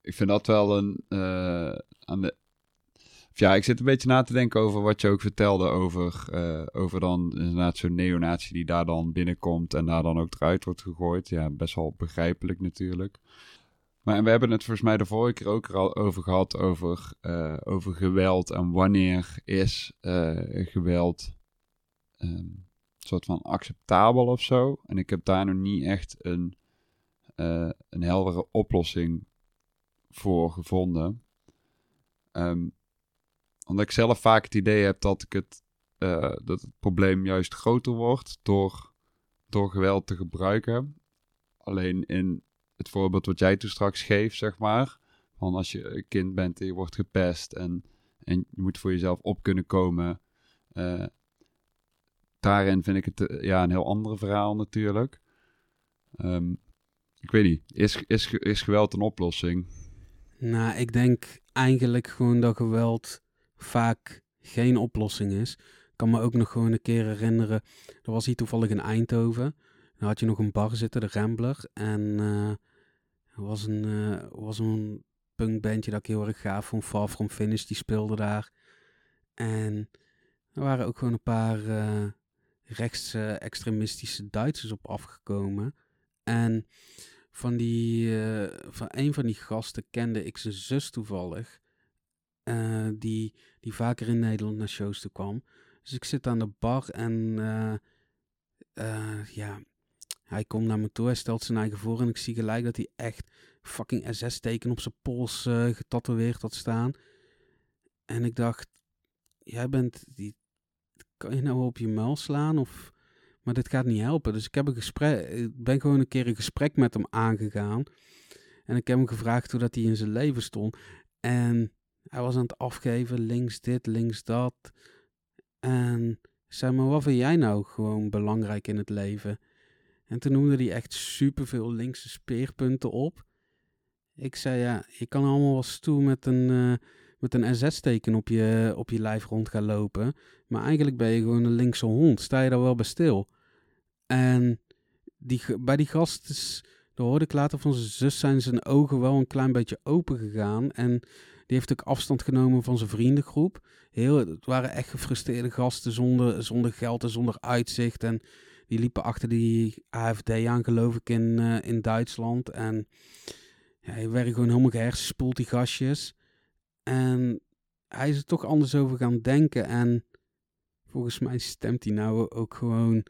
ik vind dat wel een. Uh, aan de, ja, ik zit een beetje na te denken over wat je ook vertelde over, uh, over dan inderdaad zo'n neonatie die daar dan binnenkomt en daar dan ook eruit wordt gegooid. Ja, best wel begrijpelijk natuurlijk. Maar we hebben het volgens mij de vorige keer ook al over gehad, over, uh, over geweld en wanneer is uh, geweld um, soort van acceptabel of zo. En ik heb daar nog niet echt een, uh, een heldere oplossing voor gevonden. Um, omdat ik zelf vaak het idee heb dat, ik het, dat het probleem juist groter wordt door, door geweld te gebruiken. Alleen in het voorbeeld wat jij toen straks geeft, zeg maar. Van als je een kind bent en je wordt gepest en, en je moet voor jezelf op kunnen komen. Uh, daarin vind ik het eh, ja, een heel ander verhaal natuurlijk. Um, ik weet niet, is, is, is geweld een oplossing? Nou, ik denk eigenlijk gewoon dat geweld vaak geen oplossing is. Ik kan me ook nog gewoon een keer herinneren, er was hier toevallig in Eindhoven. Dan had je nog een bar zitten, de Rambler. En uh, was een, uh, was een punkbandje dat ik heel erg gaaf vond, Far From Finish, die speelde daar. En er waren ook gewoon een paar uh, rechtsextremistische Duitsers op afgekomen. En van, die, van een van die gasten kende ik zijn zus toevallig. die, die vaker in Nederland naar shows toe kwam. Dus ik zit aan de bar en ja, hij komt naar me toe, hij stelt zijn eigen voor en ik zie gelijk dat hij echt fucking SS-teken op zijn pols uh, getatoeëerd had staan. En ik dacht, jij bent, die, kan je nou op je muil slaan of... Maar dit gaat niet helpen. Dus ik heb een gesprek, ik ben gewoon een keer een gesprek met hem aangegaan. En ik heb hem gevraagd hoe dat hij in zijn leven stond. En hij was aan het afgeven, links dit, links dat. En zei maar, wat vind jij nou gewoon belangrijk in het leven? En toen noemde hij echt superveel linkse speerpunten op. Ik zei ja, je kan allemaal wel stoel met een, uh, met een SS-teken op je, op je lijf rond gaan lopen. Maar eigenlijk ben je gewoon een linkse hond. Sta je daar wel bij stil? En die, bij die gast, daar hoorde ik later van zijn zus, zijn zijn ogen wel een klein beetje open gegaan. En die heeft ook afstand genomen van zijn vriendengroep. Heel, het waren echt gefrustreerde gasten zonder, zonder geld en zonder uitzicht. En die liepen achter die AFD aan, geloof ik, in, uh, in Duitsland. En ja, hij werd gewoon helemaal gehersenspoeld, die gastjes. En hij is er toch anders over gaan denken. En volgens mij stemt hij nou ook gewoon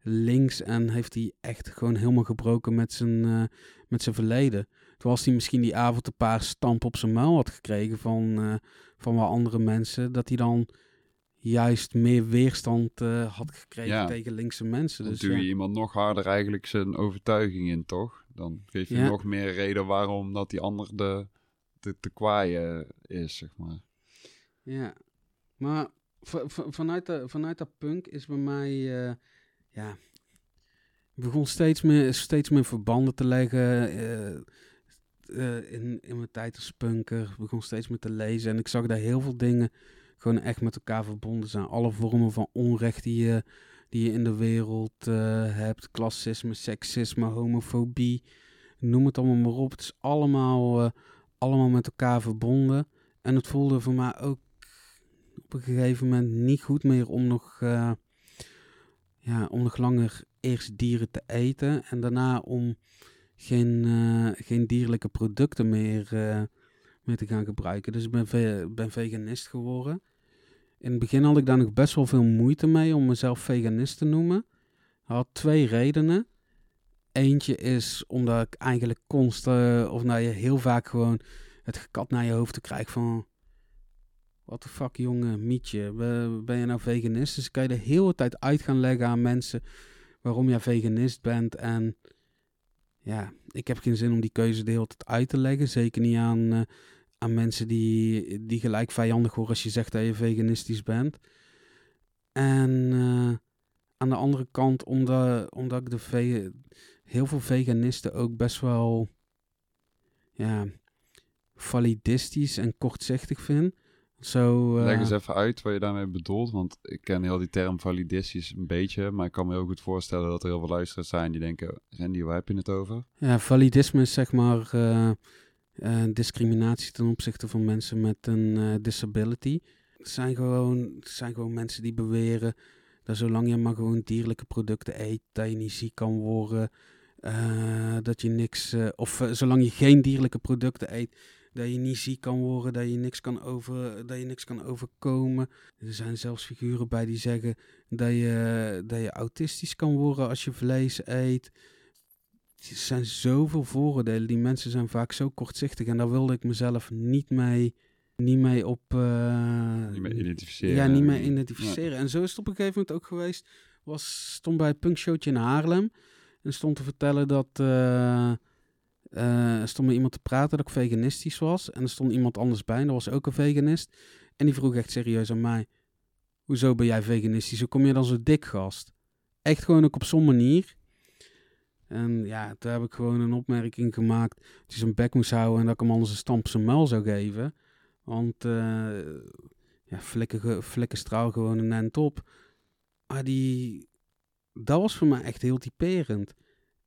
links. En heeft hij echt gewoon helemaal gebroken met zijn, uh, met zijn verleden. Toen was hij misschien die avond een paar stampen op zijn muil had gekregen van, uh, van wat andere mensen. Dat hij dan juist meer weerstand uh, had gekregen tegen linkse mensen. Dan dus, duw je iemand nog harder eigenlijk zijn overtuiging in, toch? Dan geef je nog meer reden waarom dat die ander de, de te kwaaien is, zeg maar. Ja, maar vanuit, de, vanuit dat punk is bij mij, uh, ja, begon steeds meer, steeds meer verbanden te leggen. Uh, in, in mijn tijd als punker, begon steeds meer te lezen en ik zag daar heel veel dingen gewoon echt met elkaar verbonden zijn. Alle vormen van onrecht die je, die je in de wereld uh, hebt. Klassisme, seksisme, homofobie. Noem het allemaal maar op. Het is allemaal, uh, allemaal met elkaar verbonden. En het voelde voor mij ook op een gegeven moment niet goed meer om nog, uh, ja, om nog langer eerst dieren te eten. En daarna om geen, geen dierlijke producten meer mee te gaan gebruiken. Dus ik ben, ben veganist geworden. In het begin had ik daar nog best wel veel moeite mee om mezelf veganist te noemen. Had twee redenen. Eentje is omdat ik eigenlijk constant, of nou je heel vaak gewoon het gekat naar je hoofd te krijgen van... Wat de fuck, jongen, mietje, ben je nou veganist? Dus kan je de hele tijd uit gaan leggen aan mensen waarom je veganist bent. En ja, ik heb geen zin om die keuze de hele tijd uit te leggen. Zeker niet aan, uh, aan mensen die, die gelijk vijandig worden als je zegt dat je veganistisch bent. En uh, aan de andere kant, omdat, omdat ik de heel veel veganisten ook best wel ja, validistisch en kortzichtig vind. Zo, uh, Leg eens even uit wat je daarmee bedoelt, want ik ken heel die term validistisch een beetje, maar ik kan me heel goed voorstellen dat er heel veel luisteraars zijn die denken, Randy, waar heb je het over? Ja, validisme is zeg maar uh, uh, discriminatie ten opzichte van mensen met een disability. Het zijn, gewoon, het zijn gewoon mensen die beweren dat zolang je maar gewoon dierlijke producten eet, dat je niet ziek kan worden, dat je niks, of zolang je geen dierlijke producten eet, dat je niet ziek kan worden, dat je niks kan, over, dat je niks kan overkomen. Er zijn zelfs figuren bij die zeggen dat je, dat je autistisch kan worden als je vlees eet. Er zijn zoveel vooroordelen. Die mensen zijn vaak zo kortzichtig. En daar wilde ik mezelf niet mee, niet mee op... Uh, niet mee identificeren. Ja, niet mee identificeren. En zo is het op een gegeven moment ook geweest. Was, stond bij het punkshowtje in Haarlem. En stond te vertellen dat... eh, eh, er stond met iemand te praten dat ik veganistisch was. En er stond iemand anders bij en dat was ook een veganist. En die vroeg echt serieus aan mij... Hoezo ben jij veganistisch? Hoe kom je dan zo dik, gast? Echt gewoon ook op zo'n manier. En ja, toen heb ik gewoon een opmerking gemaakt... dat hij zijn bek moest houden en dat ik hem anders een stamp zijn muil zou geven. Want eh ja, flikken straal gewoon een end op. Maar die... Dat was voor mij echt heel typerend.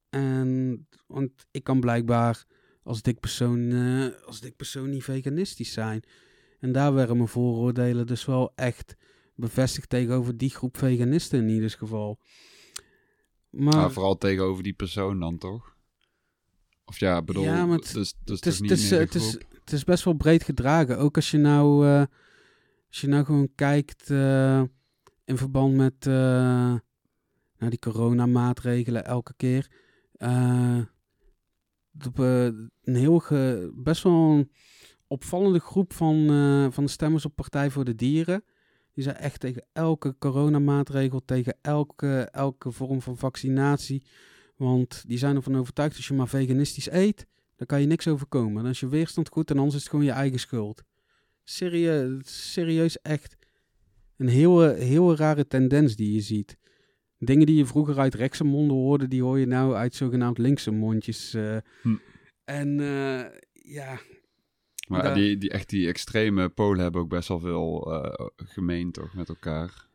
En, want ik kan blijkbaar als dik persoon, eh, als dik persoon niet veganistisch zijn. En daar werden mijn vooroordelen dus wel echt bevestigd tegenover die groep veganisten in ieder geval. Maar Maar vooral tegenover die persoon dan, toch? Of ja, bedoel, Ja, maar het is, het is het is, niet het, is, meer de het, is, groep? het is best wel breed gedragen. Ook als je nou, eh, als je nou gewoon kijkt eh, in verband met eh, nou, die coronamaatregelen elke keer. eh, op, eh, een heel ge- best wel een opvallende groep van, eh, van de stemmers op Partij voor de Dieren. Die zijn echt tegen elke coronamaatregel, tegen elke, elke vorm van vaccinatie. Want die zijn ervan overtuigd als je maar veganistisch eet, dan kan je niks overkomen. Dan is je weerstand goed en anders is het gewoon je eigen schuld. Serieus, serieus echt een heel, heel rare tendens die je ziet. Dingen die je vroeger uit rechtse monden hoorde, die hoor je nou uit zogenaamd linkse mondjes. eh. Hm. En eh, ja, Maar die, die, echt die extreme polen hebben ook best wel veel eh, gemeen, toch, met elkaar.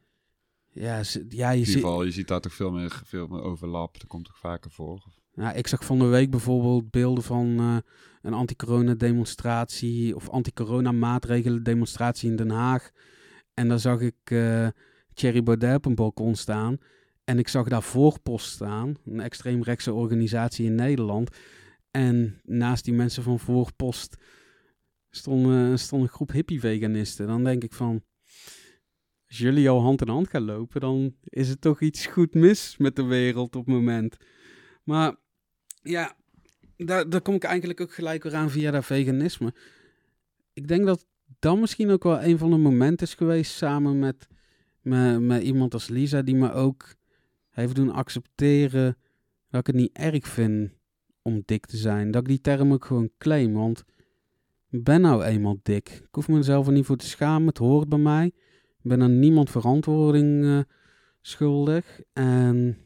ja, ze- ja, je In ieder ziet... geval, je ziet daar toch veel meer, veel meer overlap. Dat komt toch vaker voor? Ja, ik zag van de week bijvoorbeeld beelden van eh, een anti-corona demonstratie of anti-corona maatregelen demonstratie in Den Haag. En daar zag ik eh Thierry Baudet op een balkon staan. En ik zag daar Voorpost staan, een extreemrechtse organisatie in Nederland. En naast die mensen van Voorpost stond, eh, stond een groep hippie-veganisten. Dan denk ik van, als jullie al hand in hand gaan lopen, dan is het toch iets goed mis met de wereld op het moment. Maar ja, daar, daar kom ik eigenlijk ook gelijk weer aan via dat veganisme. Ik denk dat dat misschien ook wel een van de momenten is geweest samen met, met, met iemand als Lisa, die me ook heeft doen accepteren dat ik het niet erg vind om dik te zijn. Dat ik die term ook gewoon claim, want ik ben nou eenmaal dik. Ik hoef mezelf er niet voor te schamen, het hoort bij mij. Ik ben aan niemand verantwoording eh, schuldig. En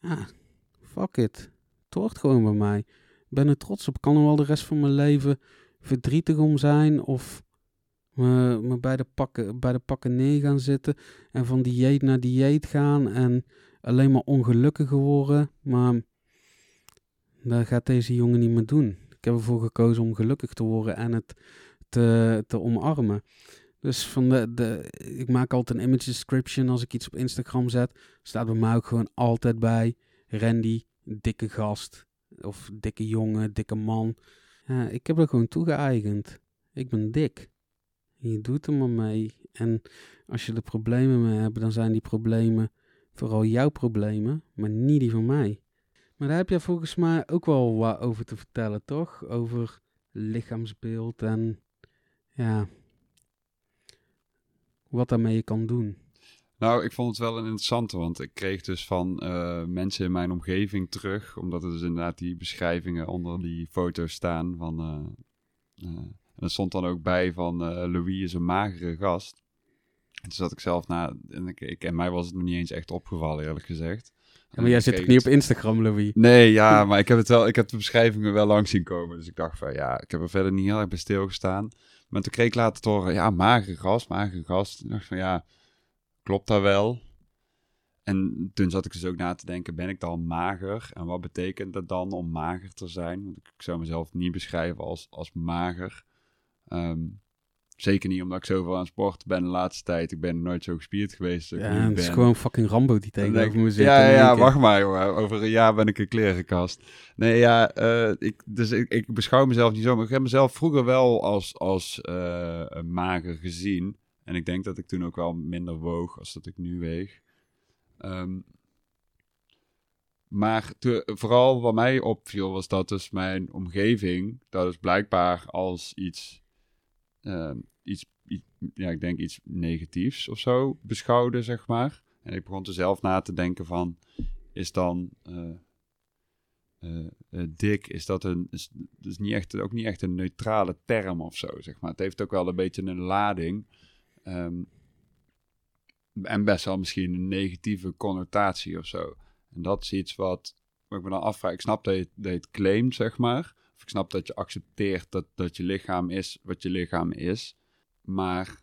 ja, fuck it. Het hoort gewoon bij mij. Ik ben er trots op. Ik kan er wel de rest van mijn leven verdrietig om zijn of me, me bij, de pakken, bij de pakken neer gaan zitten en van dieet naar dieet gaan en alleen maar ongelukkiger worden. Maar dat gaat deze jongen niet meer doen. Ik heb ervoor gekozen om gelukkig te worden en het te, te omarmen. Dus van de, de, ik maak altijd een image description als ik iets op Instagram zet. Staat bij mij ook gewoon altijd bij Randy, dikke gast. Of dikke jongen, dikke man. Ik heb er gewoon toegeëigend. Ik ben dik. Je doet er maar mee. En als je er problemen mee hebt, dan zijn die problemen vooral jouw problemen, maar niet die van mij. Maar daar heb je volgens mij ook wel wat over te vertellen, toch? Over lichaamsbeeld en ja, wat daarmee je kan doen. Nou, ik vond het wel een interessante, want ik kreeg dus van eh, mensen in mijn omgeving terug, omdat er dus inderdaad die beschrijvingen onder die foto's staan van... eh, eh, en er stond dan ook bij van eh, Louis is een magere gast. En toen zat ik zelf na en ik, en mij was het nog niet eens echt opgevallen, eerlijk gezegd. Ja, maar jij zit ook niet op Instagram, Louis. Nee, ja, maar ik heb het wel, ik heb de beschrijvingen wel lang zien komen. Dus ik dacht van ja, ik heb er verder niet heel erg bij stilgestaan. Maar toen kreeg ik later te horen, ja, magere gast, magere gast. Ik dacht van ja, klopt dat wel? En toen zat ik dus ook na te denken, ben ik dan mager? En wat betekent dat dan om mager te zijn? Want ik zou mezelf niet beschrijven als, als mager. Ehm, zeker niet omdat ik zoveel aan het sporten ben de laatste tijd. Ik ben nooit zo gespierd geweest. Ja, het is ben. gewoon fucking Rambo die tegenover me zit. Ja, ja, wacht maar, jongen. Over een jaar ben ik een klerenkast. Nee, ja, eh, ik, dus ik, ik beschouw mezelf niet zo, maar ik heb mezelf vroeger wel als, als eh, een mager gezien. En ik denk dat ik toen ook wel minder woog als dat ik nu weeg. Ehm, maar te- vooral wat mij opviel was dat dus mijn omgeving, dat is blijkbaar als iets, ehm, iets, ja, ik denk iets negatiefs of zo beschouwde, zeg maar. En ik begon er zelf na te denken van, is dan uh, dik, is dat een, is, is niet echt, ook niet echt een neutrale term of zo, zeg maar. Het heeft ook wel een beetje een lading. Ehm, en best wel misschien een negatieve connotatie of zo. En dat is iets wat, wat ik me dan afvraag. Ik snap dat je, dat claimt, zeg maar. Of ik snap dat je accepteert dat, dat je lichaam is wat je lichaam is. Maar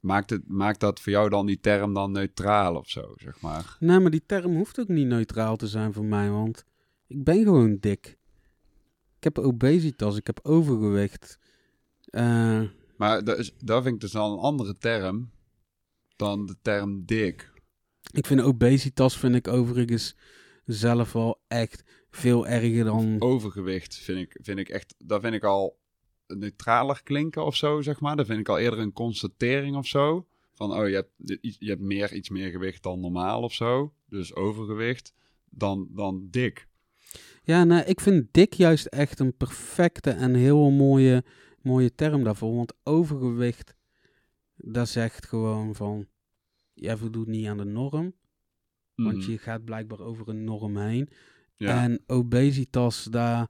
maakt, het, maakt dat voor jou dan die term dan neutraal of zo, zeg maar? Nee, maar die term hoeft ook niet neutraal te zijn voor mij, want ik ben gewoon dik. Ik heb obesitas, ik heb overgewicht. Uh, maar dat, is, dat vind ik dus al een andere term dan de term dik. Ik vind obesitas vind ik overigens zelf wel echt veel erger dan... Overgewicht vind ik, vind ik echt, dat vind ik al neutraler klinken of zo, zeg maar. Dat vind ik al eerder een constatering of zo. Van, oh, je hebt, je hebt meer, iets meer gewicht dan normaal of zo. Dus overgewicht dan, dan dik. Ja, nou, ik vind dik juist echt een perfecte en heel mooie, mooie term daarvoor. Want overgewicht, dat zegt gewoon van, jij voldoet niet aan de norm. Want mhm. je gaat blijkbaar over een norm heen. En obesitas, daar,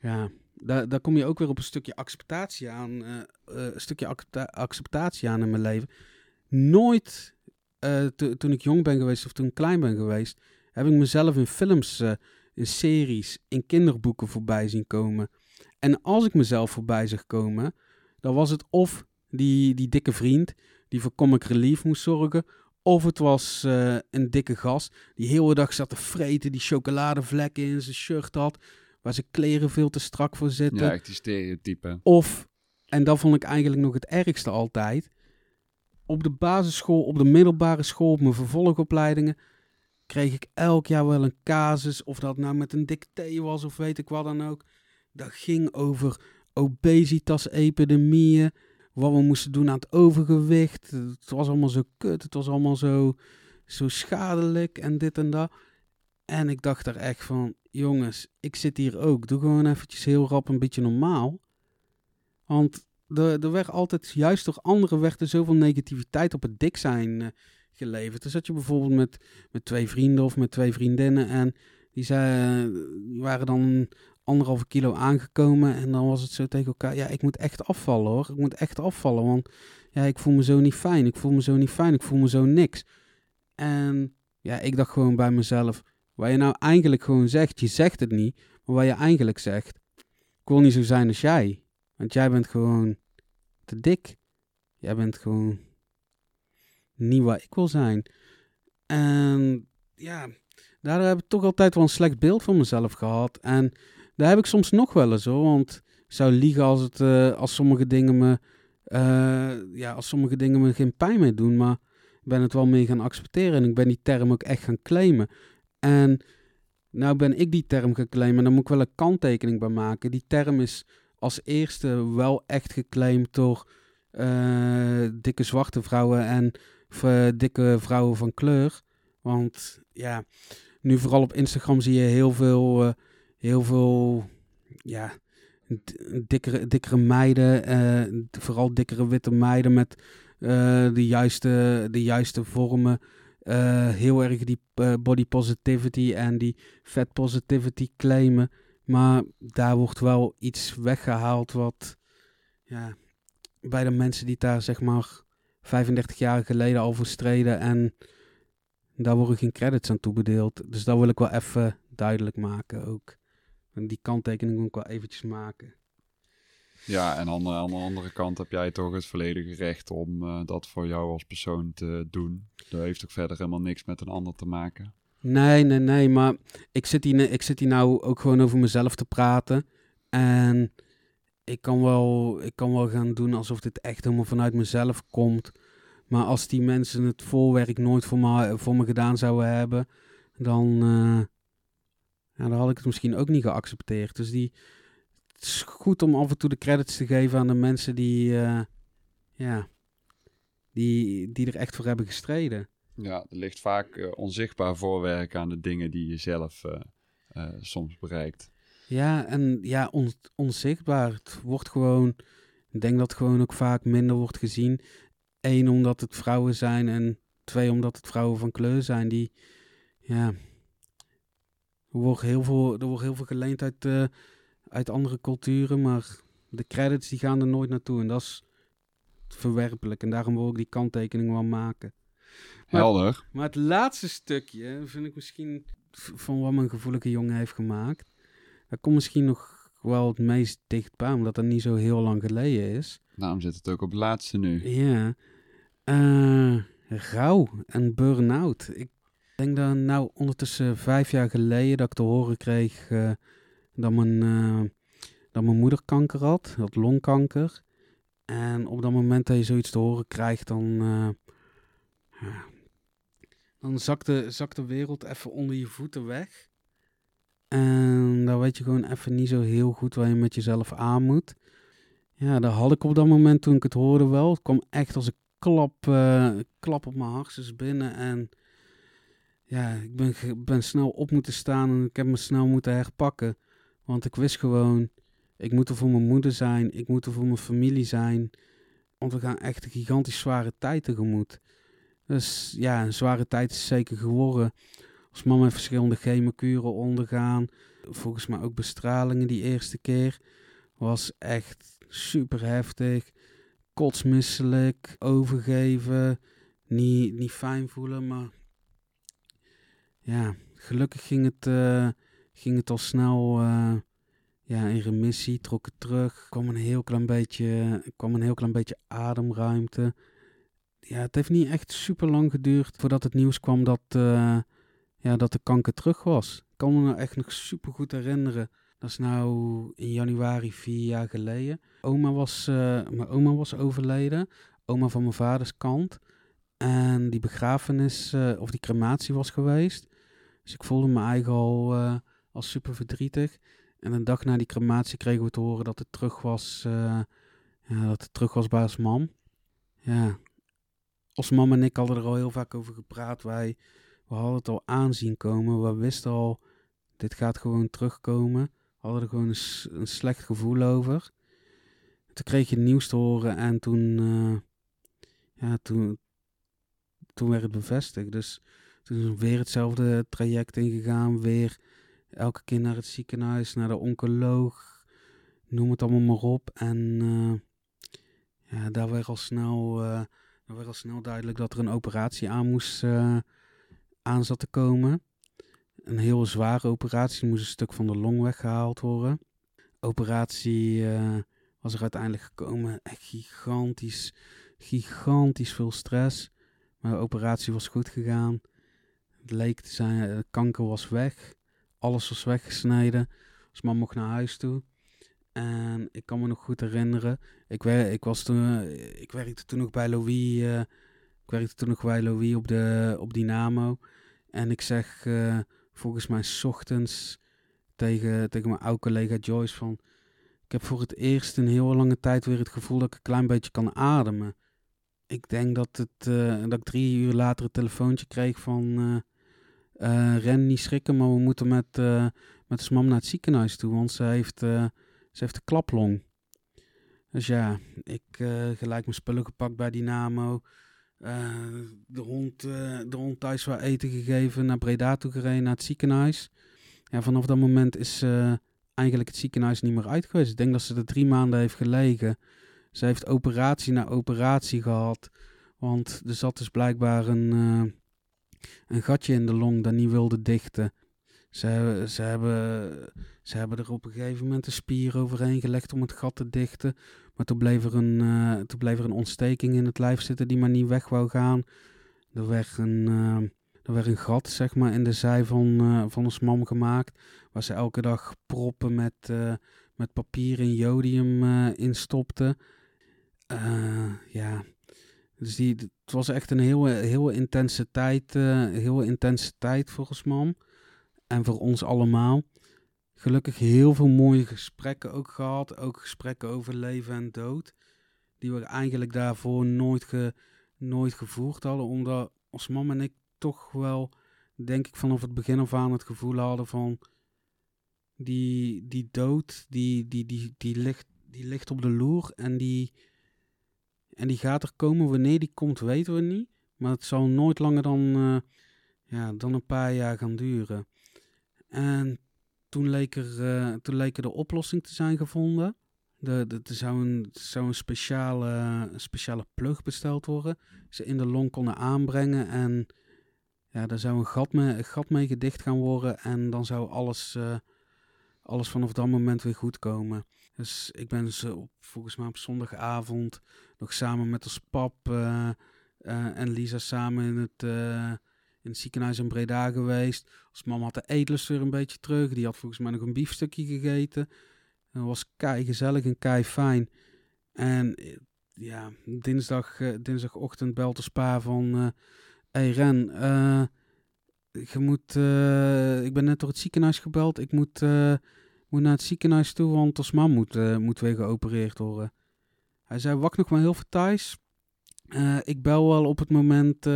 ja, daar, daar kom je ook weer op een stukje acceptatie aan. Uh, een stukje acceptatie aan in mijn leven. Nooit, uh, toen ik jong ben geweest of toen ik klein ben geweest, heb ik mezelf in films, in series, in kinderboeken voorbij zien komen. En als ik mezelf voorbij zag komen, dan was het of die, die dikke vriend die voor comic relief moest zorgen, of het was uh, een dikke gast die heel de dag zat te vreten, die chocoladevlekken in zijn shirt had, waar zijn kleren veel te strak voor zitten. Ja, echt die stereotypen. Of, en dat vond ik eigenlijk nog het ergste altijd, op de basisschool, op de middelbare school, op mijn vervolgopleidingen, kreeg ik elk jaar wel een casus, of dat nou met een dicté was of weet ik wat dan ook. Dat ging over obesitas-epidemieën, wat we moesten doen aan het overgewicht. Het was allemaal zo kut, het was allemaal zo, zo schadelijk en dit en dat. En ik dacht er echt van, jongens, ik zit hier ook. Doe gewoon eventjes heel rap een beetje normaal. Want er, er werd altijd, juist door anderen, werd er zoveel negativiteit op het dik zijn uh, geleverd. Dan zat je bijvoorbeeld met, met twee vrienden of met twee vriendinnen en die, zei, die waren dan anderhalve kilo aangekomen. En dan was het zo tegen elkaar, ja, ik moet echt afvallen hoor. Ik moet echt afvallen, want ja, ik voel me zo niet fijn. Ik voel me zo niet fijn. Ik voel me zo niks. En ja, ik dacht gewoon bij mezelf, waar je nou eigenlijk gewoon zegt, je zegt het niet, maar waar je eigenlijk zegt, ik wil niet zo zijn als jij. Want jij bent gewoon te dik. Jij bent gewoon niet waar ik wil zijn. En ja, daar heb ik toch altijd wel een slecht beeld van mezelf gehad. En daar heb ik soms nog wel eens hoor. Want ik zou liegen als, het, uh, als sommige dingen me. Uh, ja, als sommige dingen me geen pijn meer doen. Maar ik ben het wel mee gaan accepteren. En ik ben die term ook echt gaan claimen. En nou ben ik die term gaan claimen. En daar moet ik wel een kanttekening bij maken. Die term is als eerste wel echt geclaimd door uh, dikke zwarte vrouwen en dikke vrouwen van kleur. Want ja, nu vooral op Instagram zie je heel veel heel veel ja, dikkere, dikkere meiden, uh, vooral dikkere witte meiden met uh, de, juiste, de juiste vormen. Uh, heel erg die body positivity en die fat positivity claimen. Maar daar wordt wel iets weggehaald wat ja, bij de mensen die daar zeg maar 35 jaar geleden al voor streden en daar worden geen credits aan toebedeeld. Dus dat wil ik wel even duidelijk maken ook. En die kanttekening moet ik wel eventjes maken. Ja, en aan de, aan de andere kant heb jij toch het volledige recht om uh, dat voor jou als persoon te doen. Dat heeft ook verder helemaal niks met een ander te maken. Nee, nee, nee, maar ik zit hier, ik zit hier nou ook gewoon over mezelf te praten. En ik kan, wel, ik kan wel gaan doen alsof dit echt helemaal vanuit mezelf komt. Maar als die mensen het voorwerk nooit voor me, voor me gedaan zouden hebben, dan, uh, ja, dan had ik het misschien ook niet geaccepteerd. Dus die, het is goed om af en toe de credits te geven aan de mensen die, uh, ja, die, die er echt voor hebben gestreden. Ja, er ligt vaak uh, onzichtbaar voorwerk aan de dingen die je zelf uh, soms bereikt. Ja, en ja, on, onzichtbaar. Het wordt gewoon, ik denk dat het gewoon ook vaak minder wordt gezien. Eén, omdat het vrouwen zijn en twee, omdat het vrouwen van kleur zijn die, ja, Er wordt heel veel, er wordt heel veel geleend uit, eh, uit andere culturen, maar de credits die gaan er nooit naartoe. En dat is verwerpelijk. En daarom wil ik die kanttekening wel maken. Maar, Helder. Maar het laatste stukje vind ik misschien van wat mijn gevoelige jongen heeft gemaakt. Dat komt misschien nog wel het meest dichtbij, omdat dat niet zo heel lang geleden is. Daarom zit het ook op het laatste nu. Ja. Uh, rouw en burn-out. Ik denk dat nou ondertussen vijf jaar geleden dat ik te horen kreeg uh, dat, mijn, uh, dat mijn moeder kanker had, had longkanker. En op dat moment dat je zoiets te horen krijgt, dan, ja, dan zakt de, zakt de wereld even onder je voeten weg. En dan weet je gewoon even niet zo heel goed waar je met jezelf aan moet. Ja, dat had ik op dat moment toen ik het hoorde wel. Het kwam echt als een klap, uh, klap op mijn hartjes binnen. En ja, ik ben, ben snel op moeten staan en ik heb me snel moeten herpakken. Want ik wist gewoon, ik moet er voor mijn moeder zijn, ik moet er voor mijn familie zijn. Want we gaan echt een gigantisch zware tijd tegemoet. Dus ja, een zware tijd is zeker geworden. Als mama verschillende chemokuren ondergaan. Volgens mij ook bestralingen die eerste keer. Was echt super heftig. Kotsmisselijk, overgeven. Niet, niet fijn voelen, maar... Ja, gelukkig ging het, uh, ging het al snel uh, ja, in remissie. Trok het terug. kwam een heel klein beetje, kwam een heel klein beetje ademruimte ja, het heeft niet echt super lang geduurd voordat het nieuws kwam dat, uh, ja, dat de kanker terug was. Ik kan me nou echt nog super goed herinneren. Dat is nou in januari vier jaar geleden. Oma was, mijn oma was overleden. Oma van mijn vaders kant. En die begrafenis of die crematie was geweest. Dus ik voelde me eigenlijk al, al super verdrietig. En een dag na die crematie kregen we te horen dat het terug was, ja, dat het terug was bij mam. Ja, als mama en ik hadden er al heel vaak over gepraat. Wij we hadden het al aanzien komen. We wisten al, dit gaat gewoon terugkomen. We hadden er gewoon een, slecht gevoel over. Toen kreeg je nieuws te horen en toen, uh, ja, toen, toen werd het bevestigd. Dus toen is weer hetzelfde traject ingegaan. Weer elke keer naar het ziekenhuis, naar de oncoloog. Noem het allemaal maar op. En uh, ja, daar werd al snel... Dan werd al snel duidelijk dat er een operatie aan moest uh, aan zat te komen. Een heel zware operatie, moest een stuk van de long weggehaald worden. Operatie was er uiteindelijk gekomen. Echt gigantisch, gigantisch veel stress. Maar de operatie was goed gegaan. Het leek te zijn, de kanker was weg. Alles was weggesneden. Dus man mocht naar huis toe. En ik kan me nog goed herinneren. Ik, wer ik, was toen, eh, ik werkte toen nog bij Louis. Uh, ik werkte toen nog bij Louis op, de, op Dynamo. En ik zeg volgens mij ochtends tegen, tegen mijn oude collega Joyce van... Ik heb voor het eerst in heel lange tijd weer het gevoel dat ik een klein beetje kan ademen. Ik denk dat, het, dat ik drie uur later een telefoontje kreeg van... ren niet schrikken, maar we moeten met, met zijn mam naar het ziekenhuis toe. Want ze heeft ze heeft een klaplong. Dus ja, ik uh, gelijk mijn spullen gepakt bij Dynamo. Uh, de, hond, uh, de hond thuis wel eten gegeven, naar Breda toe gereden, naar het ziekenhuis. Ja, vanaf dat moment is eigenlijk het ziekenhuis niet meer uit geweest. Ik denk dat ze er drie maanden heeft gelegen. Ze heeft operatie na operatie gehad. Want er zat dus blijkbaar een, een gatje in de long dat niet wilde dichten. Ze, ze, hebben, ze hebben er op een gegeven moment een spier overheen gelegd om het gat te dichten. Maar toen bleef er een, uh, toen bleef er een ontsteking in het lijf zitten die maar niet weg wou gaan. Er werd een, uh, er werd een gat zeg maar, in de zij van, uh, van ons mam gemaakt. Waar ze elke dag proppen met, met papier en jodium in stopte. ja, dus die, het was echt een heel, heel intense tijd, heel intense tijd volgens mam en voor ons allemaal. Gelukkig heel veel mooie gesprekken ook gehad. Ook gesprekken over leven en dood. Die we eigenlijk daarvoor nooit, nooit gevoerd hadden. Omdat ons mam en ik toch wel, denk ik, vanaf het begin af aan het gevoel hadden van... Die, die dood, die, die, die, die, ligt, die ligt op de loer en die, en die gaat er komen. Wanneer die komt, weten we niet. Maar het zal nooit langer dan, uh, ja, dan een paar jaar gaan duren. En toen leek er, eh, toen leek er de oplossing te zijn gevonden. De, de, er zou een, zou een speciale, speciale plug besteld worden. Ze in de long konden aanbrengen en ja, daar zou een gat mee, gat mee gedicht gaan worden. En dan zou alles, uh, alles vanaf dat moment weer goed komen. Dus ik ben ze op, volgens mij op zondagavond nog samen met ons pap uh, uh, en Lisa samen in het, in het ziekenhuis in Breda geweest. Als mama had de eetlust weer een beetje terug. Die had volgens mij nog een biefstukje gegeten. Dat was kei gezellig en kei fijn. En ja, dinsdag, dinsdagochtend belt de spa van hey Ren, je moet, ik ben net door het ziekenhuis gebeld. Ik moet, moet naar het ziekenhuis toe, want ons man moet, moet weer geopereerd worden. Hij zei, wacht nog maar heel veel thuis. ik bel wel op het, moment,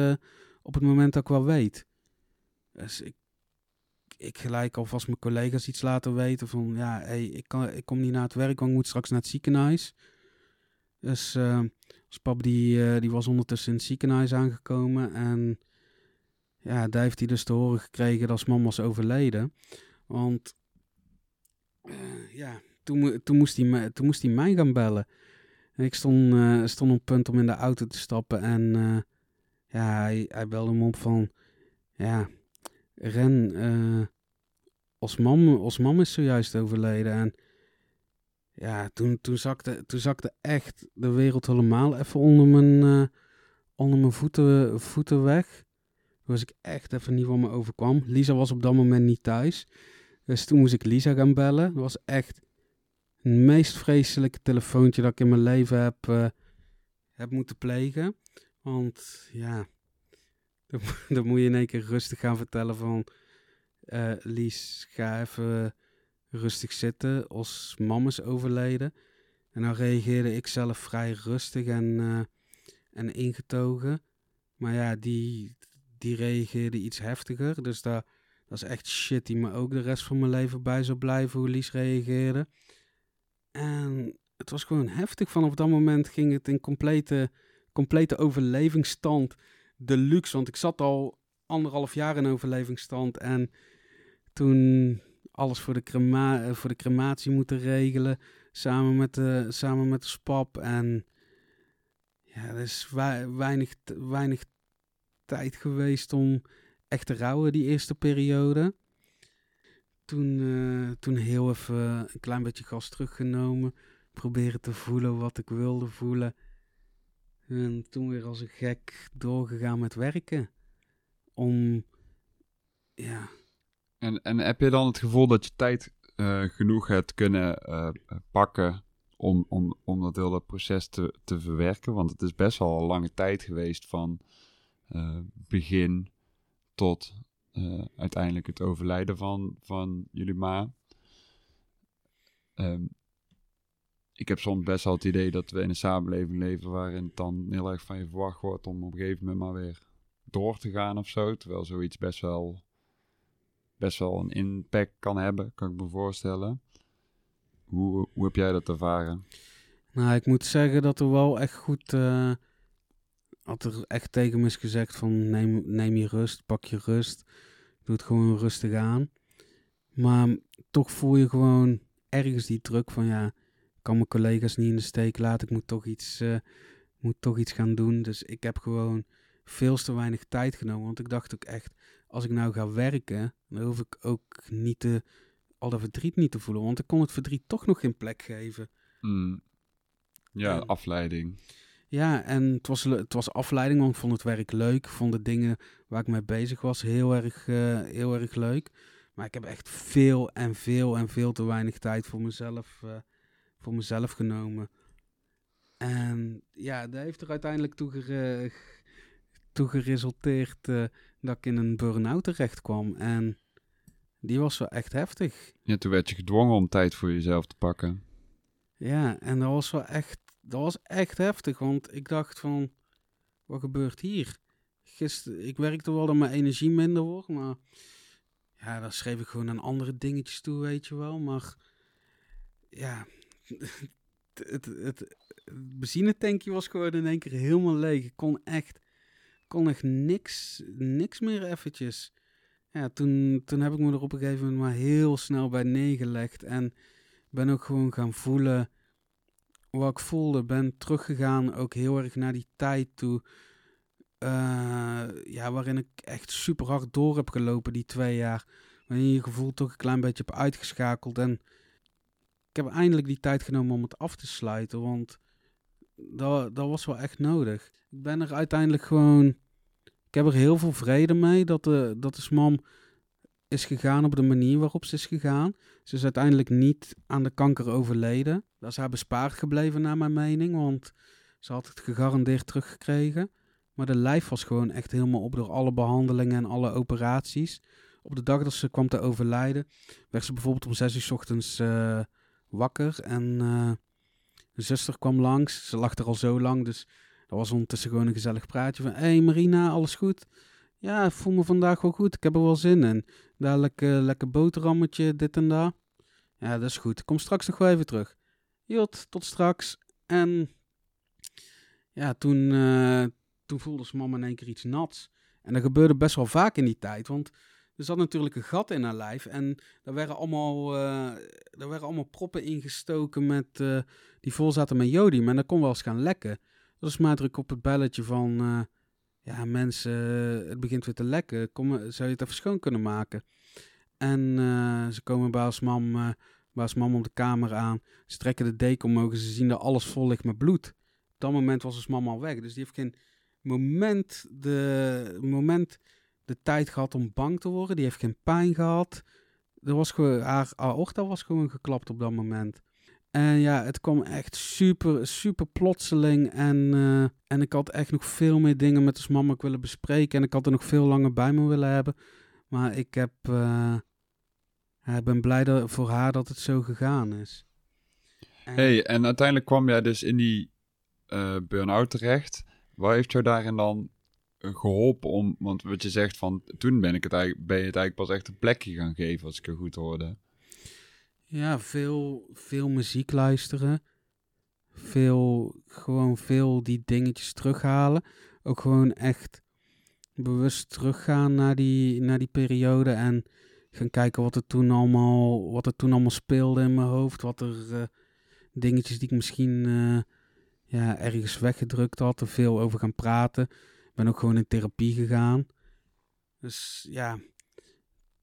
op het moment dat ik wel weet. Dus ik, ik gelijk alvast mijn collega's iets laten weten van, ja, ik, kan, ik kom niet naar het werk, want ik moet straks naar het ziekenhuis. Dus dus pap die, die was ondertussen in het ziekenhuis aangekomen. En ja, daar heeft hij dus te horen gekregen dat zijn man was overleden. Want uh, ja, toen, toen, moest hij, moest hij mij gaan bellen. En ik stond, uh, stond op punt om in de auto te stappen. En ja, hij, hij belde me op van... Ja, Ren, ons, mam, is zojuist overleden. En ja, toen, toen, zakte, toen zakte echt de wereld helemaal even onder mijn, onder mijn voeten, voeten weg. Toen was ik echt even niet wat me overkwam. Lisa was op dat moment niet thuis. Dus toen moest ik Lisa gaan bellen. Dat was echt het meest vreselijke telefoontje dat ik in mijn leven heb, uh, heb moeten plegen. Want ja, dan, moet je in één keer rustig gaan vertellen van... Uh, Lies, ga even rustig zitten als mam is overleden. En dan reageerde ik zelf vrij rustig en, uh, en ingetogen. Maar ja, die, die reageerde iets heftiger. Dus dat, dat is echt shit die me ook de rest van mijn leven bij zou blijven hoe Lies reageerde. En het was gewoon heftig. Vanaf dat moment ging het in complete, complete overlevingsstand. Deluxe, want ik zat al anderhalf jaar in overlevingsstand. En toen alles voor de, crema eh, voor de crematie moeten regelen. Samen met de, samen met de spap. En ja, er is weinig, weinig tijd geweest om echt te rouwen die eerste periode. Toen, uh, toen heel even een klein beetje gas teruggenomen. Proberen te voelen wat ik wilde voelen. En toen weer als een gek doorgegaan met werken. Om ja, en, en heb je dan het gevoel dat je tijd uh, genoeg hebt kunnen uh, pakken om, om, om dat hele proces te, te verwerken? Want het is best wel een lange tijd geweest van begin tot uiteindelijk het overlijden van, van jullie ma. Um, ik heb soms best wel het idee dat we in een samenleving leven waarin het dan heel erg van je verwacht wordt om op een gegeven moment maar weer door te gaan of zo. Terwijl zoiets best wel best wel een impact kan hebben, kan ik me voorstellen. Hoe, hoe heb jij dat ervaren? Nou, ik moet zeggen dat er wel echt goed. Uh, had er echt tegen me is gezegd: van neem, neem je rust, pak je rust. Doe het gewoon rustig aan. Maar toch voel je gewoon ergens die druk van ja, ik kan mijn collega's niet in de steek laten. Ik moet toch iets, uh, moet toch iets gaan doen. Dus ik heb gewoon veel te weinig tijd genomen. Want ik dacht ook echt, als ik nou ga werken, dan hoef ik ook niet te, al dat verdriet niet te voelen. Want ik kon het verdriet toch nog geen plek geven. Mm. Ja, afleiding. Ja, en het was, het was afleiding, want ik vond het werk leuk. Ik vond de dingen waar ik mee bezig was heel erg, uh, heel erg leuk. Maar ik heb echt veel en veel en veel te weinig tijd voor mezelf, uh, voor mezelf genomen. En ja, dat heeft er uiteindelijk toe, toe geresulteerd uh, dat ik in een burn-out terecht kwam. En die was wel echt heftig. Ja, toen werd je gedwongen om tijd voor jezelf te pakken. Ja, en dat was wel echt, dat was echt heftig. Want ik dacht van, wat gebeurt hier? Gisteren, ik werkte wel dat mijn energie minder wordt, maar ja, dan schreef ik gewoon aan andere dingetjes toe, weet je wel. Maar ja, het, het, het benzinetankje was gewoon in één keer helemaal leeg. Ik kon echt kon echt niks, niks meer eventjes. ja, toen, toen heb ik me er op een gegeven moment maar heel snel bij neergelegd. En ben ook gewoon gaan voelen wat ik voelde. Ben teruggegaan ook heel erg naar die tijd toe. Uh, ja, waarin ik echt super hard door heb gelopen die twee jaar. Waarin je je gevoel toch een klein beetje heb uitgeschakeld. En ik heb eindelijk die tijd genomen om het af te sluiten. Want dat, dat was wel echt nodig. Ik ben er uiteindelijk gewoon. Ik heb er heel veel vrede mee dat de, dat de SMAM is gegaan op de manier waarop ze is gegaan. Ze is uiteindelijk niet aan de kanker overleden. Dat is haar bespaard gebleven, naar mijn mening. Want ze had het gegarandeerd teruggekregen. Maar de lijf was gewoon echt helemaal op door alle behandelingen en alle operaties. Op de dag dat ze kwam te overlijden, werd ze bijvoorbeeld om zes uur s ochtends uh, wakker. En uh, de zuster kwam langs. Ze lag er al zo lang, dus dat was ondertussen gewoon een gezellig praatje van... Hé hey Marina, alles goed? Ja, ik voel me vandaag wel goed. Ik heb er wel zin in. Dadelijk uh, lekker boterhammetje, dit en dat. Ja, dat is goed. Ik kom straks nog wel even terug. Jot, tot straks. En ja, toen, uh, toen voelde ze mama in één keer iets nats. En dat gebeurde best wel vaak in die tijd, want er zat natuurlijk een gat in haar lijf. En daar werden allemaal, uh, er werden allemaal proppen ingestoken met, uh, die vol zaten met jodium. En dat kon wel eens gaan lekken. Dat is maar druk op het belletje van, ja mensen, het begint weer te lekken. Kom, zou je het even schoon kunnen maken? En ze komen bij als mam, bij als mam om de kamer aan. Ze trekken de deken omhoog ze zien dat alles vol ligt met bloed. Op dat moment was als mam al weg. Dus die heeft geen moment, de, moment de tijd gehad om bang te worden. Die heeft geen pijn gehad. Er was gewoon, haar aorta was gewoon geklapt op dat moment. En ja, het kwam echt super, super plotseling. En, uh, en ik had echt nog veel meer dingen met de mama willen bespreken. En ik had er nog veel langer bij me willen hebben. Maar ik heb, uh, ik ben blij dat, voor haar dat het zo gegaan is. En, hey, en uiteindelijk kwam jij dus in die uh, burn-out terecht. Wat heeft jou daarin dan geholpen om, want wat je zegt van toen ben ik het eigenlijk, ben je het eigenlijk pas echt een plekje gaan geven als ik het goed hoorde. Ja, veel, veel muziek luisteren. Veel, gewoon veel die dingetjes terughalen. Ook gewoon echt bewust teruggaan naar die, naar die periode en gaan kijken wat er toen allemaal, wat er toen allemaal speelde in mijn hoofd. Wat er uh, dingetjes die ik misschien uh, ja, ergens weggedrukt had, er veel over gaan praten ben ook gewoon in therapie gegaan. Dus ja,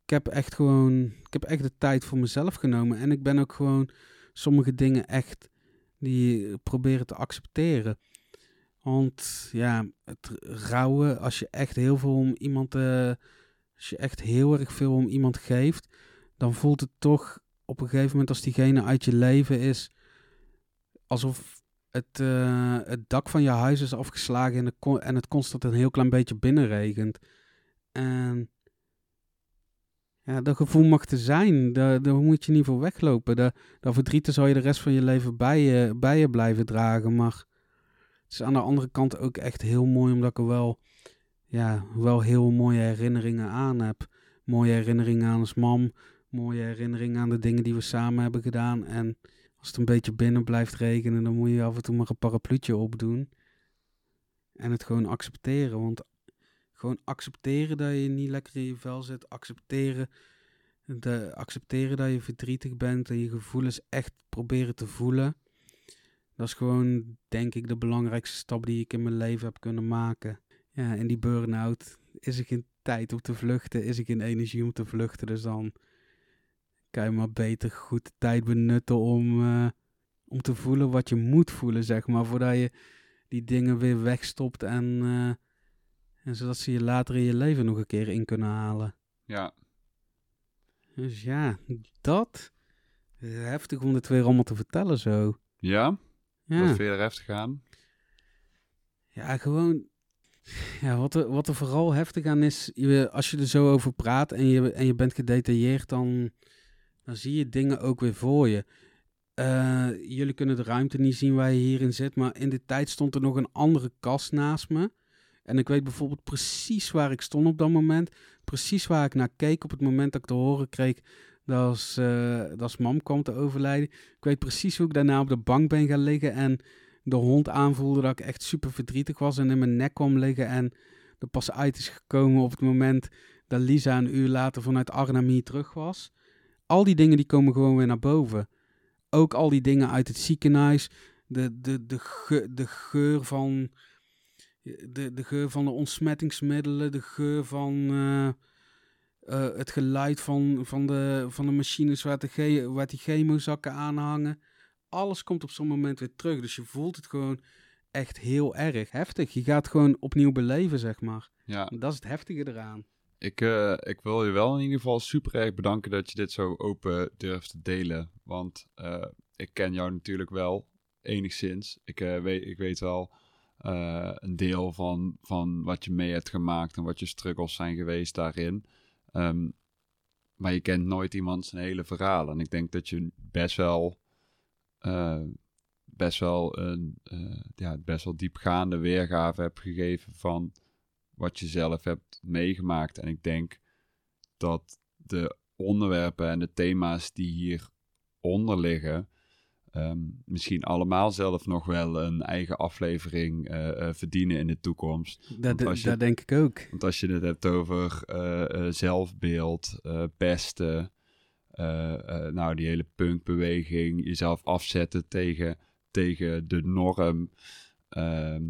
ik heb echt gewoon, ik heb echt de tijd voor mezelf genomen. En ik ben ook gewoon sommige dingen echt die proberen te accepteren. Want ja, het rouwen, als je echt heel veel om iemand, uh, als je echt heel erg veel om iemand geeft, dan voelt het toch op een gegeven moment als diegene uit je leven is, alsof het, uh, het dak van je huis is afgeslagen en, het, constant een heel klein beetje binnenregent. En ja, dat gevoel mag te zijn. Daar, daar moet je niet voor weglopen. Dat, dat verdrieten zal je de rest van je leven bij je, bij je blijven dragen. Maar het is aan de andere kant ook echt heel mooi, omdat ik er wel, ja, wel heel mooie herinneringen aan heb. Mooie herinneringen aan ons mam. Mooie herinneringen aan de dingen die we samen hebben gedaan. En als het een beetje binnen blijft regenen, dan moet je af en toe maar een parapluutje opdoen. En het gewoon accepteren. Want gewoon accepteren dat je niet lekker in je vel zit. Accepteren, de, accepteren dat je verdrietig bent en je gevoelens echt proberen te voelen. Dat is gewoon, denk ik, de belangrijkste stap die ik in mijn leven heb kunnen maken. Ja, in die burn-out is er geen tijd om te vluchten, is er geen energie om te vluchten. Dus dan kan je maar beter goed de tijd benutten om, uh, om te voelen wat je moet voelen, zeg maar. Voordat je die dingen weer wegstopt en, uh, en zodat ze je later in je leven nog een keer in kunnen halen. Ja. Dus ja, dat. Heftig om het weer allemaal te vertellen zo. Ja? Ja. Wat verder heftig aan? Ja, gewoon ja, wat er, wat er vooral heftig aan is, je, als je er zo over praat en je, en je bent gedetailleerd, dan, dan zie je dingen ook weer voor je. Uh, jullie kunnen de ruimte niet zien waar je hierin zit, maar in de tijd stond er nog een andere kast naast me. En ik weet bijvoorbeeld precies waar ik stond op dat moment. Precies waar ik naar keek op het moment dat ik te horen kreeg dat als, uh, dat mam kwam te overlijden. Ik weet precies hoe ik daarna op de bank ben gaan liggen en de hond aanvoelde dat ik echt super verdrietig was en in mijn nek kwam liggen. En er pas uit is gekomen op het moment dat Lisa een uur later vanuit Arnhem hier terug was. Al die dingen die komen gewoon weer naar boven. Ook al die dingen uit het ziekenhuis. De, de, de, ge, de geur van de, de geur van de ontsmettingsmiddelen, de geur van uh, uh, het geluid van, van, de, van de machines waar, de waar die chemozakken aan hangen. Alles komt op zo'n moment weer terug. Dus je voelt het gewoon echt heel erg heftig. Je gaat gewoon opnieuw beleven, zeg maar. Ja. Dat is het heftige eraan. Ik, uh, ik wil je wel in ieder geval super erg bedanken dat je dit zo open durft te delen. Want ik ken jou natuurlijk wel enigszins. Ik, weet, ik weet wel een deel van, van wat je mee hebt gemaakt en wat je struggles zijn geweest daarin. Um, maar je kent nooit iemand zijn hele verhaal. En ik denk dat je best wel, uh, best wel een uh, ja, best wel diepgaande weergave hebt gegeven van wat je zelf hebt meegemaakt. En ik denk dat de onderwerpen en de thema's die hieronder liggen, Ehm, misschien allemaal zelf nog wel een eigen aflevering uh, verdienen in de toekomst. Dat, dat denk ik ook. Want als je het hebt over zelfbeeld, pesten, nou die hele punkbeweging, jezelf afzetten tegen, tegen de norm. Ehm,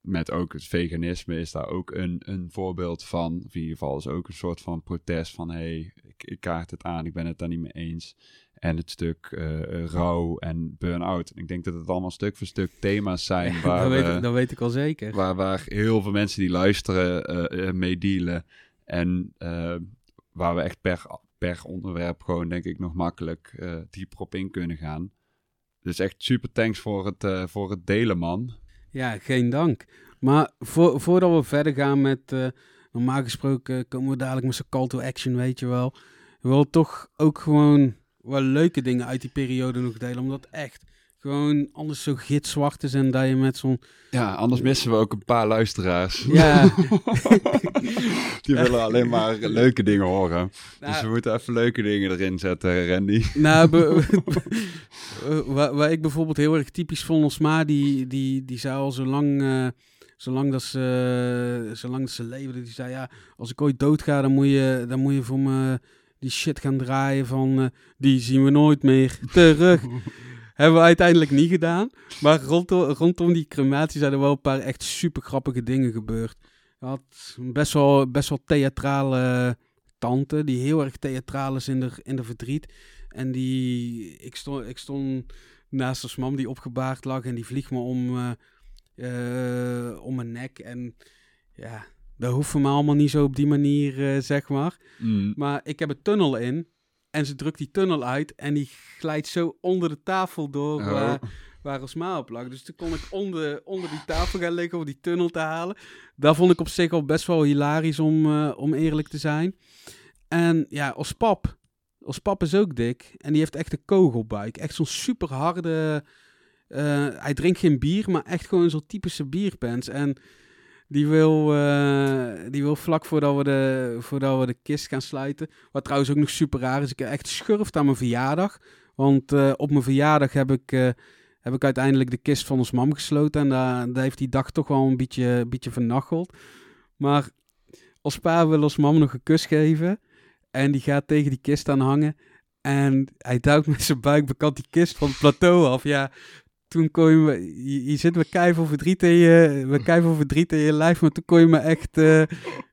met ook het veganisme is daar ook een, een voorbeeld van. Of in ieder geval is ook een soort van protest van... hé, hey, ik, ik kaart het aan, ik ben het daar niet mee eens. En het stuk uh, rouw en burn-out. Ik denk dat het allemaal stuk voor stuk thema's zijn. waar, dat, weet ik, dat weet ik al zeker. Waar, waar heel veel mensen die luisteren uh, mee dealen. En waar we echt per, per onderwerp gewoon, denk ik, nog makkelijk dieper op in kunnen gaan. Dus echt super thanks voor het, voor het delen, man. Ja, geen dank. Maar voor, voordat we verder gaan met... normaal gesproken komen we dadelijk met zo'n call to action, weet je wel. We willen toch ook gewoon wel leuke dingen uit die periode nog delen. Omdat echt gewoon anders zo gitzwart is en dat je met zo'n... Ja, anders missen we ook een paar luisteraars. Ja. die willen alleen maar leuke dingen horen. Nou, dus we moeten even leuke dingen erin zetten, Randy. Nou, waar, waar, ik bijvoorbeeld heel erg typisch vond, Osma, die, die, die zou al zo lang... Uh, zolang dat ze, zolang dat ze leefde, die zei ja, als ik ooit doodga, dan moet je, dan moet je voor me die shit gaan draaien van uh, die zien we nooit meer terug. Hebben we uiteindelijk niet gedaan. Maar rondom, rondom die crematie zijn er wel een paar echt super grappige dingen gebeurd. Je had best wel, best wel theatrale tante, die heel erg theatraal is in de, in de verdriet. En die, ik stond, ik stond naast als mam die opgebaard lag en die vliegt me om, uh, uh, om mijn nek. En ja, dat hoeft voor mij allemaal niet zo op die manier, uh, zeg maar. Mm. Maar ik heb een tunnel in. En ze drukt die tunnel uit. En die glijdt zo onder de tafel door. Oh. Waar, waar Osma op lag. Dus toen kon ik onder, onder die tafel gaan liggen om die tunnel te halen. Dat vond ik op zich al best wel hilarisch om, uh, om eerlijk te zijn. En ja, Ospap. Ospap is ook dik. En die heeft echt een kogelbuik. Echt zo'n super harde... Uh, hij drinkt geen bier, maar echt gewoon zo'n typische bierpens. En die wil, uh, die wil vlak voordat we, de, voordat we de kist gaan sluiten. Wat trouwens ook nog super raar is. Ik heb echt schurft aan mijn verjaardag. Want uh, op mijn verjaardag heb ik, uh, heb ik uiteindelijk de kist van ons mam gesloten. En daar, daar heeft die dag toch wel een beetje, beetje vernacheld. Maar als pa wil ons mam nog een kus geven. En die gaat tegen die kist aan hangen. En hij duikt met zijn buik bekant die kist van het plateau af. Ja, toen kon je me, je, zit met keihard verdriet in je, met keihard verdriet in je lijf, maar toen kon je me echt, uh,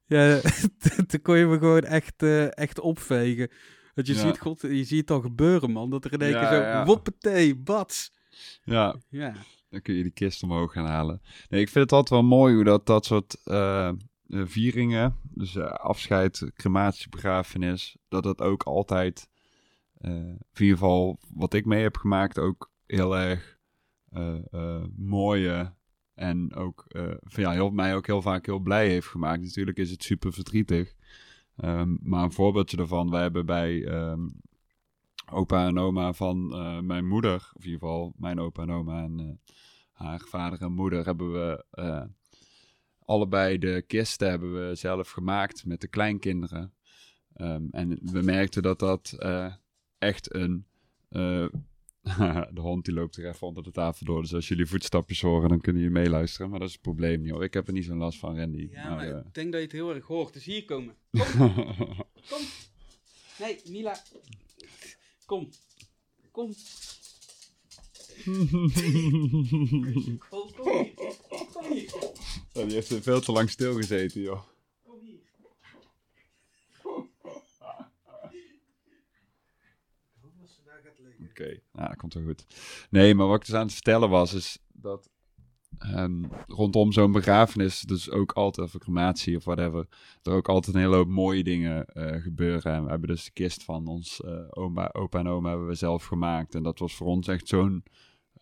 ja, toen kon je me gewoon echt, uh, echt opvegen. Dat je ziet, god, je ziet het al gebeuren, man. Dat er in één keer zo, ja. woppetee, bats. Ja. ja. Dan kun je die kist omhoog gaan halen. Nee, ik vind het altijd wel mooi hoe dat, dat soort uh, vieringen, dus afscheid, crematie, begrafenis, dat dat ook altijd, in ieder geval wat ik mee heb gemaakt, ook heel erg mooie en ook uh, ja, heel, mij ook heel vaak heel blij heeft gemaakt. Natuurlijk is het super verdrietig. Um, maar een voorbeeldje daarvan, wij hebben bij um, opa en oma van mijn moeder, of in ieder geval mijn opa en oma en haar vader en moeder, hebben we allebei de kisten hebben we zelf gemaakt met de kleinkinderen. Um, en we merkten dat dat echt een de hond die loopt er even onder de tafel door. Dus als jullie voetstapjes horen, dan kunnen jullie meeluisteren. Maar dat is het probleem niet hoor. Ik heb er niet zo'n last van, Randy. Ja, maar, eh, ik denk dat je het heel erg hoort. Dus hier komen. Kom, kom. Nee, Mila. Kom. Kom. Kom, kom hier. Kom hier. Ja, die heeft veel te lang stilgezeten, joh. Kom hier. Daar gaat liggen. Oké, nou, dat komt wel goed. Nee, maar wat ik dus aan het vertellen was, is dat ehm, rondom zo'n begrafenis, dus ook altijd, of crematie of whatever, er ook altijd een hele hoop mooie dingen eh, gebeuren. En we hebben dus de kist van ons eh, oma, opa en oma hebben we zelf gemaakt. En dat was voor ons echt zo'n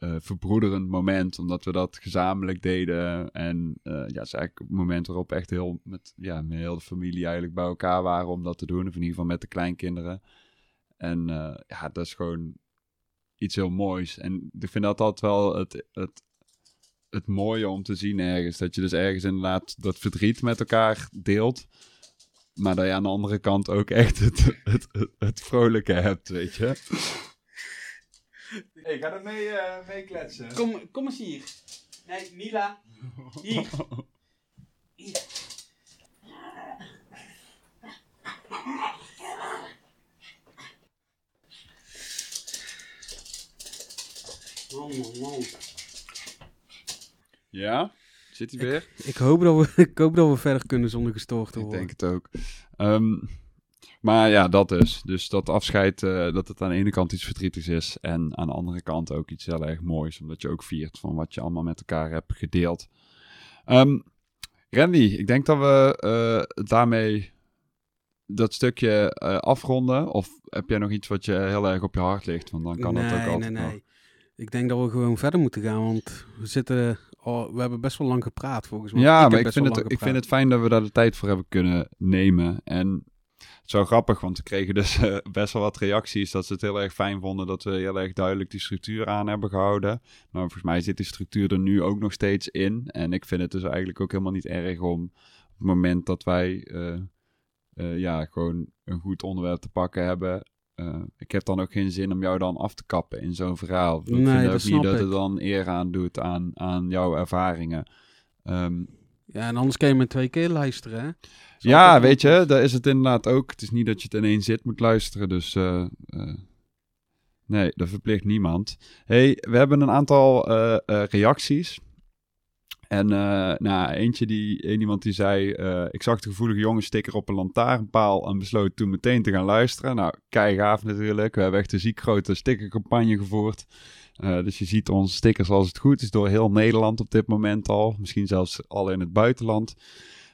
eh, verbroederend moment, omdat we dat gezamenlijk deden. En eh, ja, het is eigenlijk het moment waarop echt heel met, ja, met heel de familie eigenlijk bij elkaar waren om dat te doen. Of in ieder geval met de kleinkinderen. En eh, ja, dat is gewoon iets heel moois. En ik vind dat altijd wel het, het, het mooie om te zien ergens. Dat je dus ergens inderdaad dat verdriet met elkaar deelt. Maar dat je aan de andere kant ook echt het, het, het, het vrolijke hebt, weet je. Hey, ga er mee, mee kletsen. Kom, kom eens hier. Nee, Mila. Hier. Hier. Man, man, man. Ja? Zit hij weer? Ik hoop, dat we, ik hoop dat we verder kunnen zonder gestoord te Ik worden. denk het ook. Ehm, maar ja, dat dus. Dus dat afscheid, eh, dat het aan de ene kant iets verdrietigs is. En aan de andere kant ook iets heel erg moois. Omdat je ook viert van wat je allemaal met elkaar hebt gedeeld. Ehm, Randy, ik denk dat we eh, daarmee dat stukje eh, afronden. Of heb jij nog iets wat je heel erg op je hart ligt? Want dan kan nee, het ook altijd Nee, nog. nee, Ik denk dat we gewoon verder moeten gaan, want we zitten... Oh, we hebben best wel lang gepraat, volgens mij. Ja, heb maar ik vind, het, ik vind het fijn dat we daar de tijd voor hebben kunnen nemen. En het is wel grappig, want we kregen dus eh, best wel wat reacties dat ze het heel erg fijn vonden dat we heel erg duidelijk die structuur aan hebben gehouden. Nou, volgens mij zit die structuur er nu ook nog steeds in. En ik vind het dus eigenlijk ook helemaal niet erg om op het moment dat wij eh, eh, ja, gewoon een goed onderwerp te pakken hebben. Eh, ik heb dan ook geen zin om jou dan af te kappen in zo'n verhaal. Ik Nee, vind dat ook niet dat ik. het dan eer aan doet aan, aan jouw ervaringen. Ehm, Ja, en anders kan je met twee keer luisteren, hè? Ja, weet je, daar is het inderdaad ook. Het is niet dat je het in één zit moet luisteren, dus eh, eh, nee, dat verplicht niemand. hey, we hebben een aantal reacties. En eh, nou, eentje die, een iemand die zei, eh, ik zag de gevoelige jongen sticker op een lantaarnpaal en besloot toen meteen te gaan luisteren. Nou, gaaf natuurlijk. We hebben echt een ziek grote stickercampagne gevoerd. Eh, dus je ziet onze stickers als het goed is door heel Nederland op dit moment al. Misschien zelfs al in het buitenland.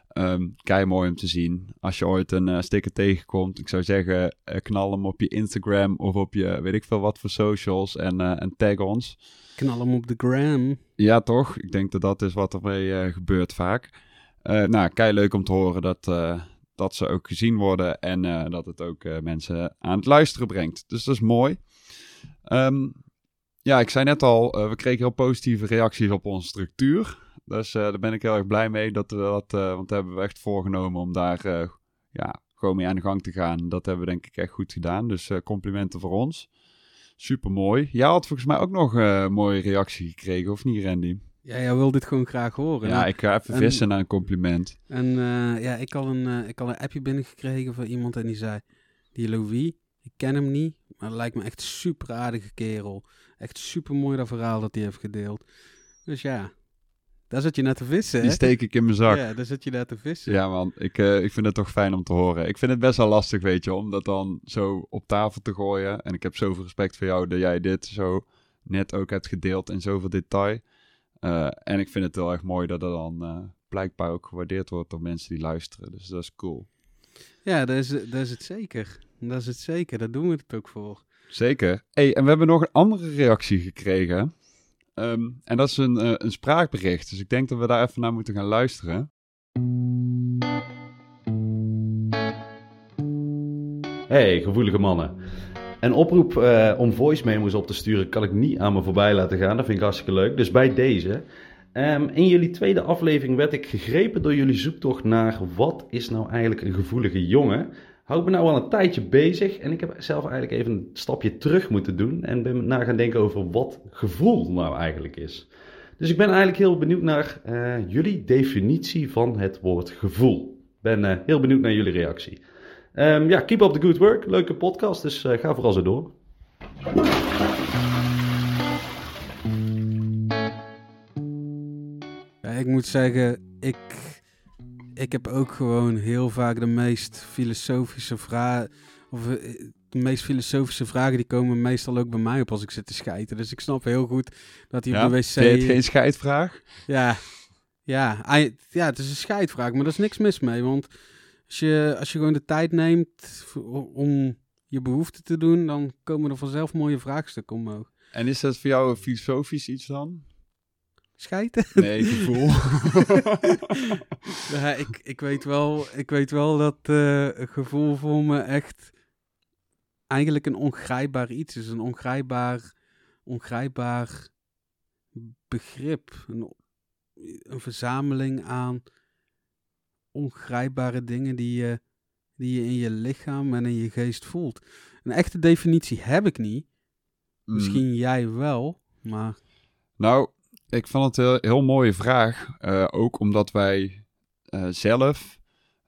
Ehm kei mooi om te zien. Als je ooit een eh, sticker tegenkomt, ik zou zeggen, knal hem op je Instagram of op je weet ik veel wat voor socials en, en tag ons. Knal hem op de gram. Ja, toch? Ik denk dat dat is wat er mee eh, gebeurt vaak. Eh, nou, kei leuk om te horen dat, eh, dat ze ook gezien worden en dat het ook mensen aan het luisteren brengt. Dus dat is mooi. Ehm, ja, ik zei net al, we kregen heel positieve reacties op onze structuur. Dus daar ben ik heel erg blij mee dat we dat, want daar hebben we echt voorgenomen om daar ja, gewoon mee aan de gang te gaan. Dat hebben we denk ik echt goed gedaan. Dus complimenten voor ons. Super mooi. Jij had volgens mij ook nog eh, een mooie reactie gekregen, of niet, Randy? Ja, jij wil dit gewoon graag horen. Ja, ik ga even en- vissen naar een compliment. En eh, ja, ik had, een, eh, ik had een appje binnengekregen van iemand en die zei... Die Louis, ik ken hem niet, maar lijkt me echt super aardige kerel. Echt super mooi dat verhaal dat hij heeft gedeeld. Dus ja, daar zit je net te vissen, Die steek ik in mijn zak. Ja, Ja, daar zit je net te vissen. man, ik, eh, ik vind het toch fijn om te horen. Ik vind het best wel lastig, weet je, om dat dan zo op tafel te gooien. En ik heb zoveel respect voor jou dat jij dit zo net ook hebt gedeeld in zoveel detail. Eh, en ik vind het heel erg mooi dat er dan eh, blijkbaar ook gewaardeerd wordt door mensen die luisteren. Dus dat is cool. Ja, dat is, dat is het zeker. Dat is het zeker, daar doen we het ook voor. Zeker. Hey, en we hebben nog een andere reactie gekregen. Ehm, en dat is een, eh, een spraakbericht. Dus ik denk dat we daar even naar moeten gaan luisteren. Hey, gevoelige mannen. Een oproep eh, om voice memos op te sturen kan ik niet aan me voorbij laten gaan. Dat vind ik hartstikke leuk. Dus bij deze. Ehm, in jullie tweede aflevering werd ik gegrepen door jullie zoektocht naar wat is nou eigenlijk een gevoelige jongen. Hou me nou al een tijdje bezig en ik heb zelf eigenlijk even een stapje terug moeten doen en ben na gaan denken over wat gevoel nou eigenlijk is. Dus ik ben eigenlijk heel benieuwd naar uh, jullie definitie van het woord gevoel. Ik ben uh, heel benieuwd naar jullie reactie. Um, ja, keep up the good work. Leuke podcast, dus uh, ga vooral zo door. Ik moet zeggen, ik, ik heb ook gewoon heel vaak de meest filosofische vragen. Of de meest filosofische vragen die komen meestal ook bij mij op als ik zit te schijten. Dus ik snap heel goed dat hij op de wc... het geen scheidvraag? Ja, ja, ja, het is een scheidvraag, maar er is niks mis mee. Want als je, als je gewoon de tijd neemt om je behoefte te doen, dan komen er vanzelf mooie vraagstukken omhoog. En is dat voor jou een filosofisch iets dan? Schijten? Nee, gevoel. ja, ik, ik, weet wel, ik weet wel dat uh, gevoel voor me echt eigenlijk een ongrijpbaar iets is. Een ongrijpbaar, ongrijpbaar begrip. Een, een verzameling aan ongrijpbare dingen die je, die je in je lichaam en in je geest voelt. Een echte definitie heb ik niet. Mm. Misschien jij wel, maar... Nou, ik vond het een heel, mooie vraag. Uh, ook omdat wij uh, zelf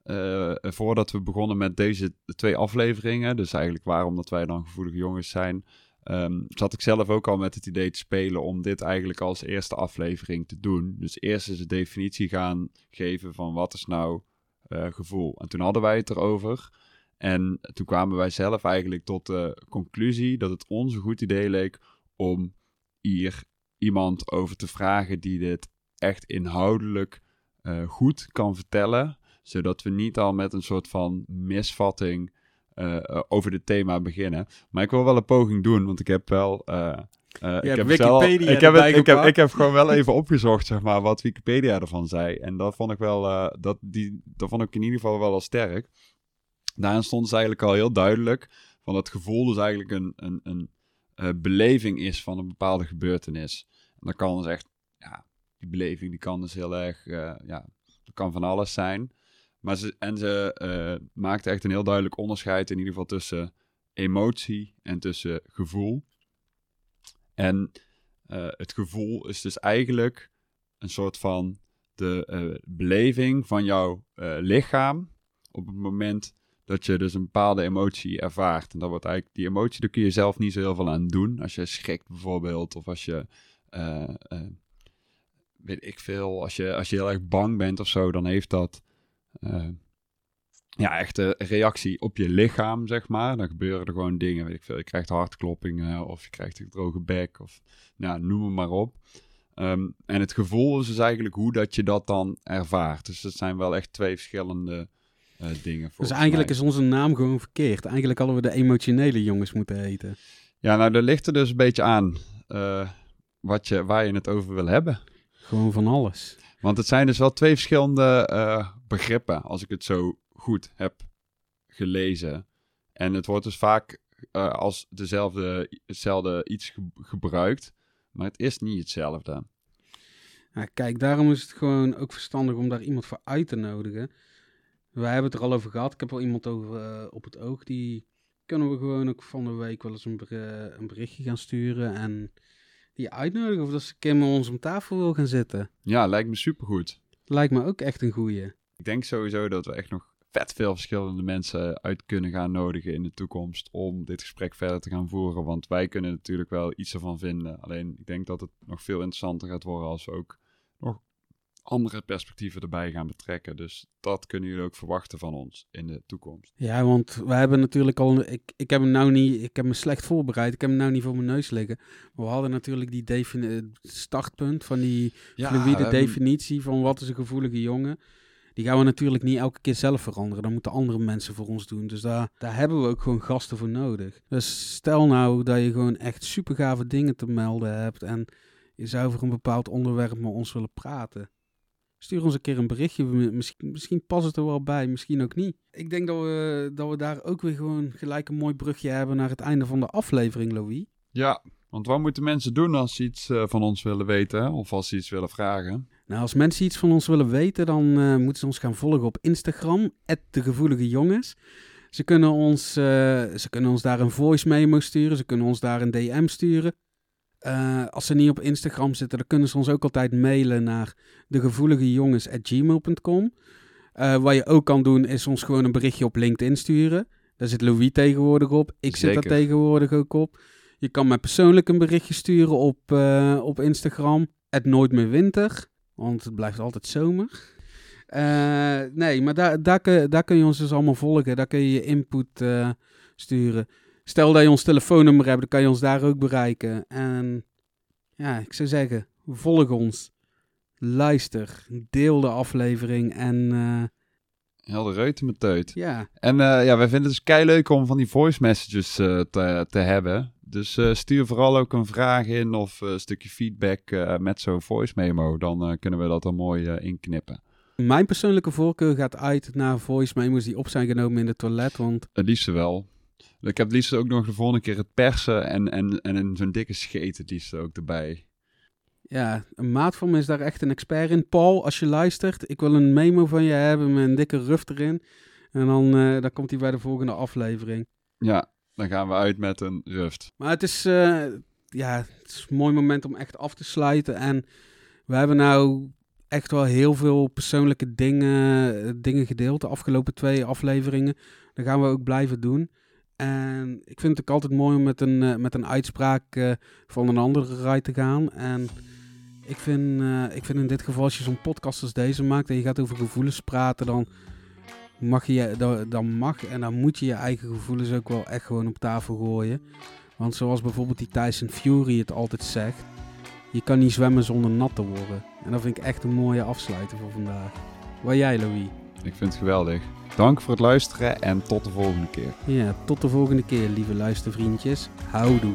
uh, voordat we begonnen met deze twee afleveringen, dus eigenlijk waarom dat wij dan gevoelige jongens zijn, um, zat ik zelf ook al met het idee te spelen om dit eigenlijk als eerste aflevering te doen. Dus eerst eens de definitie gaan geven van wat is nou gevoel. En toen hadden wij het erover. En toen kwamen wij zelf eigenlijk tot de conclusie dat het ons een goed idee leek om hier iemand over te vragen die dit echt inhoudelijk uh, goed kan vertellen zodat we niet al met een soort van misvatting uh, over dit thema beginnen. Maar ik wil wel een poging doen, want ik heb wel. Uh, uh, ik, heb Wikipedia ik, heb het, ik, heb, ik heb gewoon wel even opgezocht, zeg maar, wat Wikipedia ervan zei. En dat vond ik wel, dat, die, dat vond ik in ieder geval wel al sterk. Daarin stond ze eigenlijk al heel duidelijk van het gevoel dus eigenlijk een, een, een beleving is van een bepaalde gebeurtenis. Dat kan dus echt, ja, die beleving die kan dus heel erg, ja, dat kan van alles zijn. Maar ze, en ze uh, maakte echt een heel duidelijk onderscheid in ieder geval tussen emotie en tussen gevoel. En uh, het gevoel is dus eigenlijk een soort van de beleving van jouw lichaam op het moment dat je dus een bepaalde emotie ervaart. En dat wordt eigenlijk, die emotie, daar kun je zelf niet zo heel veel aan doen. Als je schrikt bijvoorbeeld, of als je, weet ik veel, als je, als je heel erg bang bent of zo, dan heeft dat uh, ja, echt een reactie op je lichaam, zeg maar. Dan gebeuren er gewoon dingen, weet ik veel. Je krijgt hartkloppingen of je krijgt een droge bek of ja, noem het maar op. Um, en het gevoel is dus eigenlijk hoe dat je dat dan ervaart. Dus dat zijn wel echt twee verschillende uh, dingen. Dus eigenlijk is onze naam gewoon verkeerd. Eigenlijk hadden we de emotionele jongens moeten heten. Ja, nou, daar ligt er dus een beetje aan uh, wat je, waar je het over wil hebben. Gewoon van alles. Want het zijn dus wel twee verschillende uh, begrippen, als ik het zo goed heb gelezen. En het wordt dus vaak uh, als dezelfde, hetzelfde iets gebruikt, maar het is niet hetzelfde. Ja, kijk, daarom is het gewoon ook verstandig om daar iemand voor uit te nodigen. Wij hebben het er al over gehad. Ik heb wel iemand over uh, op het oog. Die kunnen we gewoon ook van de week wel eens een, ber een berichtje gaan sturen. En uitnodigen of dat ze een keer met ons om tafel wil gaan zitten. Ja, lijkt me supergoed. Lijkt me ook echt een goeie. Ik denk sowieso dat we echt nog vet veel verschillende mensen uit kunnen gaan nodigen in de toekomst om dit gesprek verder te gaan voeren. Want wij kunnen natuurlijk wel iets ervan vinden. Alleen ik denk dat het nog veel interessanter gaat worden als we ook nog andere perspectieven erbij gaan betrekken. Dus dat kunnen jullie ook verwachten van ons in de toekomst. Ja, want we hebben natuurlijk al. Ik, ik heb hem nou niet. Ik heb me slecht voorbereid. Ik heb hem nou niet voor mijn neus liggen. Maar we hadden natuurlijk die startpunt van die ja, fluïde definitie van wat is een gevoelige jongen. Die gaan we natuurlijk niet elke keer zelf veranderen. Dat moeten andere mensen voor ons doen. Dus daar, daar hebben we ook gewoon gasten voor nodig. Dus stel nou dat je gewoon echt super gave dingen te melden hebt. En je zou over een bepaald onderwerp met ons willen praten Stuur ons een keer een berichtje. Misschien, misschien past het er wel bij, misschien ook niet. Ik denk dat we, dat we daar ook weer gewoon gelijk een mooi brugje hebben naar het einde van de aflevering, Louis. Ja, want wat moeten mensen doen als ze iets uh, van ons willen weten of als ze iets willen vragen? Nou, als mensen iets van ons willen weten, dan uh, moeten ze ons gaan volgen op Instagram, de gevoelige jongens. Ze kunnen, ons, uh, ze kunnen ons daar een voice memo sturen. Ze kunnen ons daar een DM sturen. Uh, als ze niet op Instagram zitten, dan kunnen ze ons ook altijd mailen naar degevoeligejongens.gmail.com. Uh, wat je ook kan doen, is ons gewoon een berichtje op LinkedIn sturen. Daar zit Louis tegenwoordig op. Ik zit daar tegenwoordig ook op. Je kan mij persoonlijk een berichtje sturen op, uh, op Instagram. Het nooit meer winter, want het blijft altijd zomer. Nee, maar daar, daar, kun, daar kun je ons dus allemaal volgen. Daar kun je je input sturen. Stel dat je ons telefoonnummer hebt, dan kan je ons daar ook bereiken. En ja, ik zou zeggen, volg ons. Luister, deel de aflevering en... Uh, Helder reuten met teut. Ja. En uh, ja, wij vinden het dus kei leuk om van die voice messages uh, te, te hebben. Dus uh, stuur vooral ook een vraag in of een stukje feedback met zo'n voice memo. Dan kunnen we dat er mooi inknippen. Mijn persoonlijke voorkeur gaat uit naar voice memo's die op zijn genomen in de toilet. Want... Het liefste wel. Ik heb het liefst ook nog de volgende keer het persen en, en, en zo'n dikke scheet het liefst ook erbij. Ja, een maat van me is daar echt een expert in. Paul, als je luistert, ik wil een memo van je hebben met een dikke ruf erin. En dan, uh, dan komt hij bij de volgende aflevering. Ja, dan gaan we uit met een ruft. Maar het is, uh, ja, het is een mooi moment om echt af te sluiten. En we hebben nou echt wel heel veel persoonlijke dingen, dingen gedeeld de afgelopen twee afleveringen. Dat gaan we ook blijven doen. En ik vind het ook altijd mooi om met een, uh, met een uitspraak uh, van een andere rij te gaan. En ik vind, uh, ik vind in dit geval, als je zo'n podcast als deze maakt en je gaat over gevoelens praten, dan mag je, dan, dan mag en dan moet je je eigen gevoelens ook wel echt gewoon op tafel gooien. Want zoals bijvoorbeeld die Tyson Fury het altijd zegt, je kan niet zwemmen zonder nat te worden. En dat vind ik echt een mooie afsluiter voor vandaag. Waar jij, Louis? Ik vind het geweldig. Dank voor het luisteren en tot de volgende keer. Ja, tot de volgende keer, lieve luistervriendjes. Houdoe.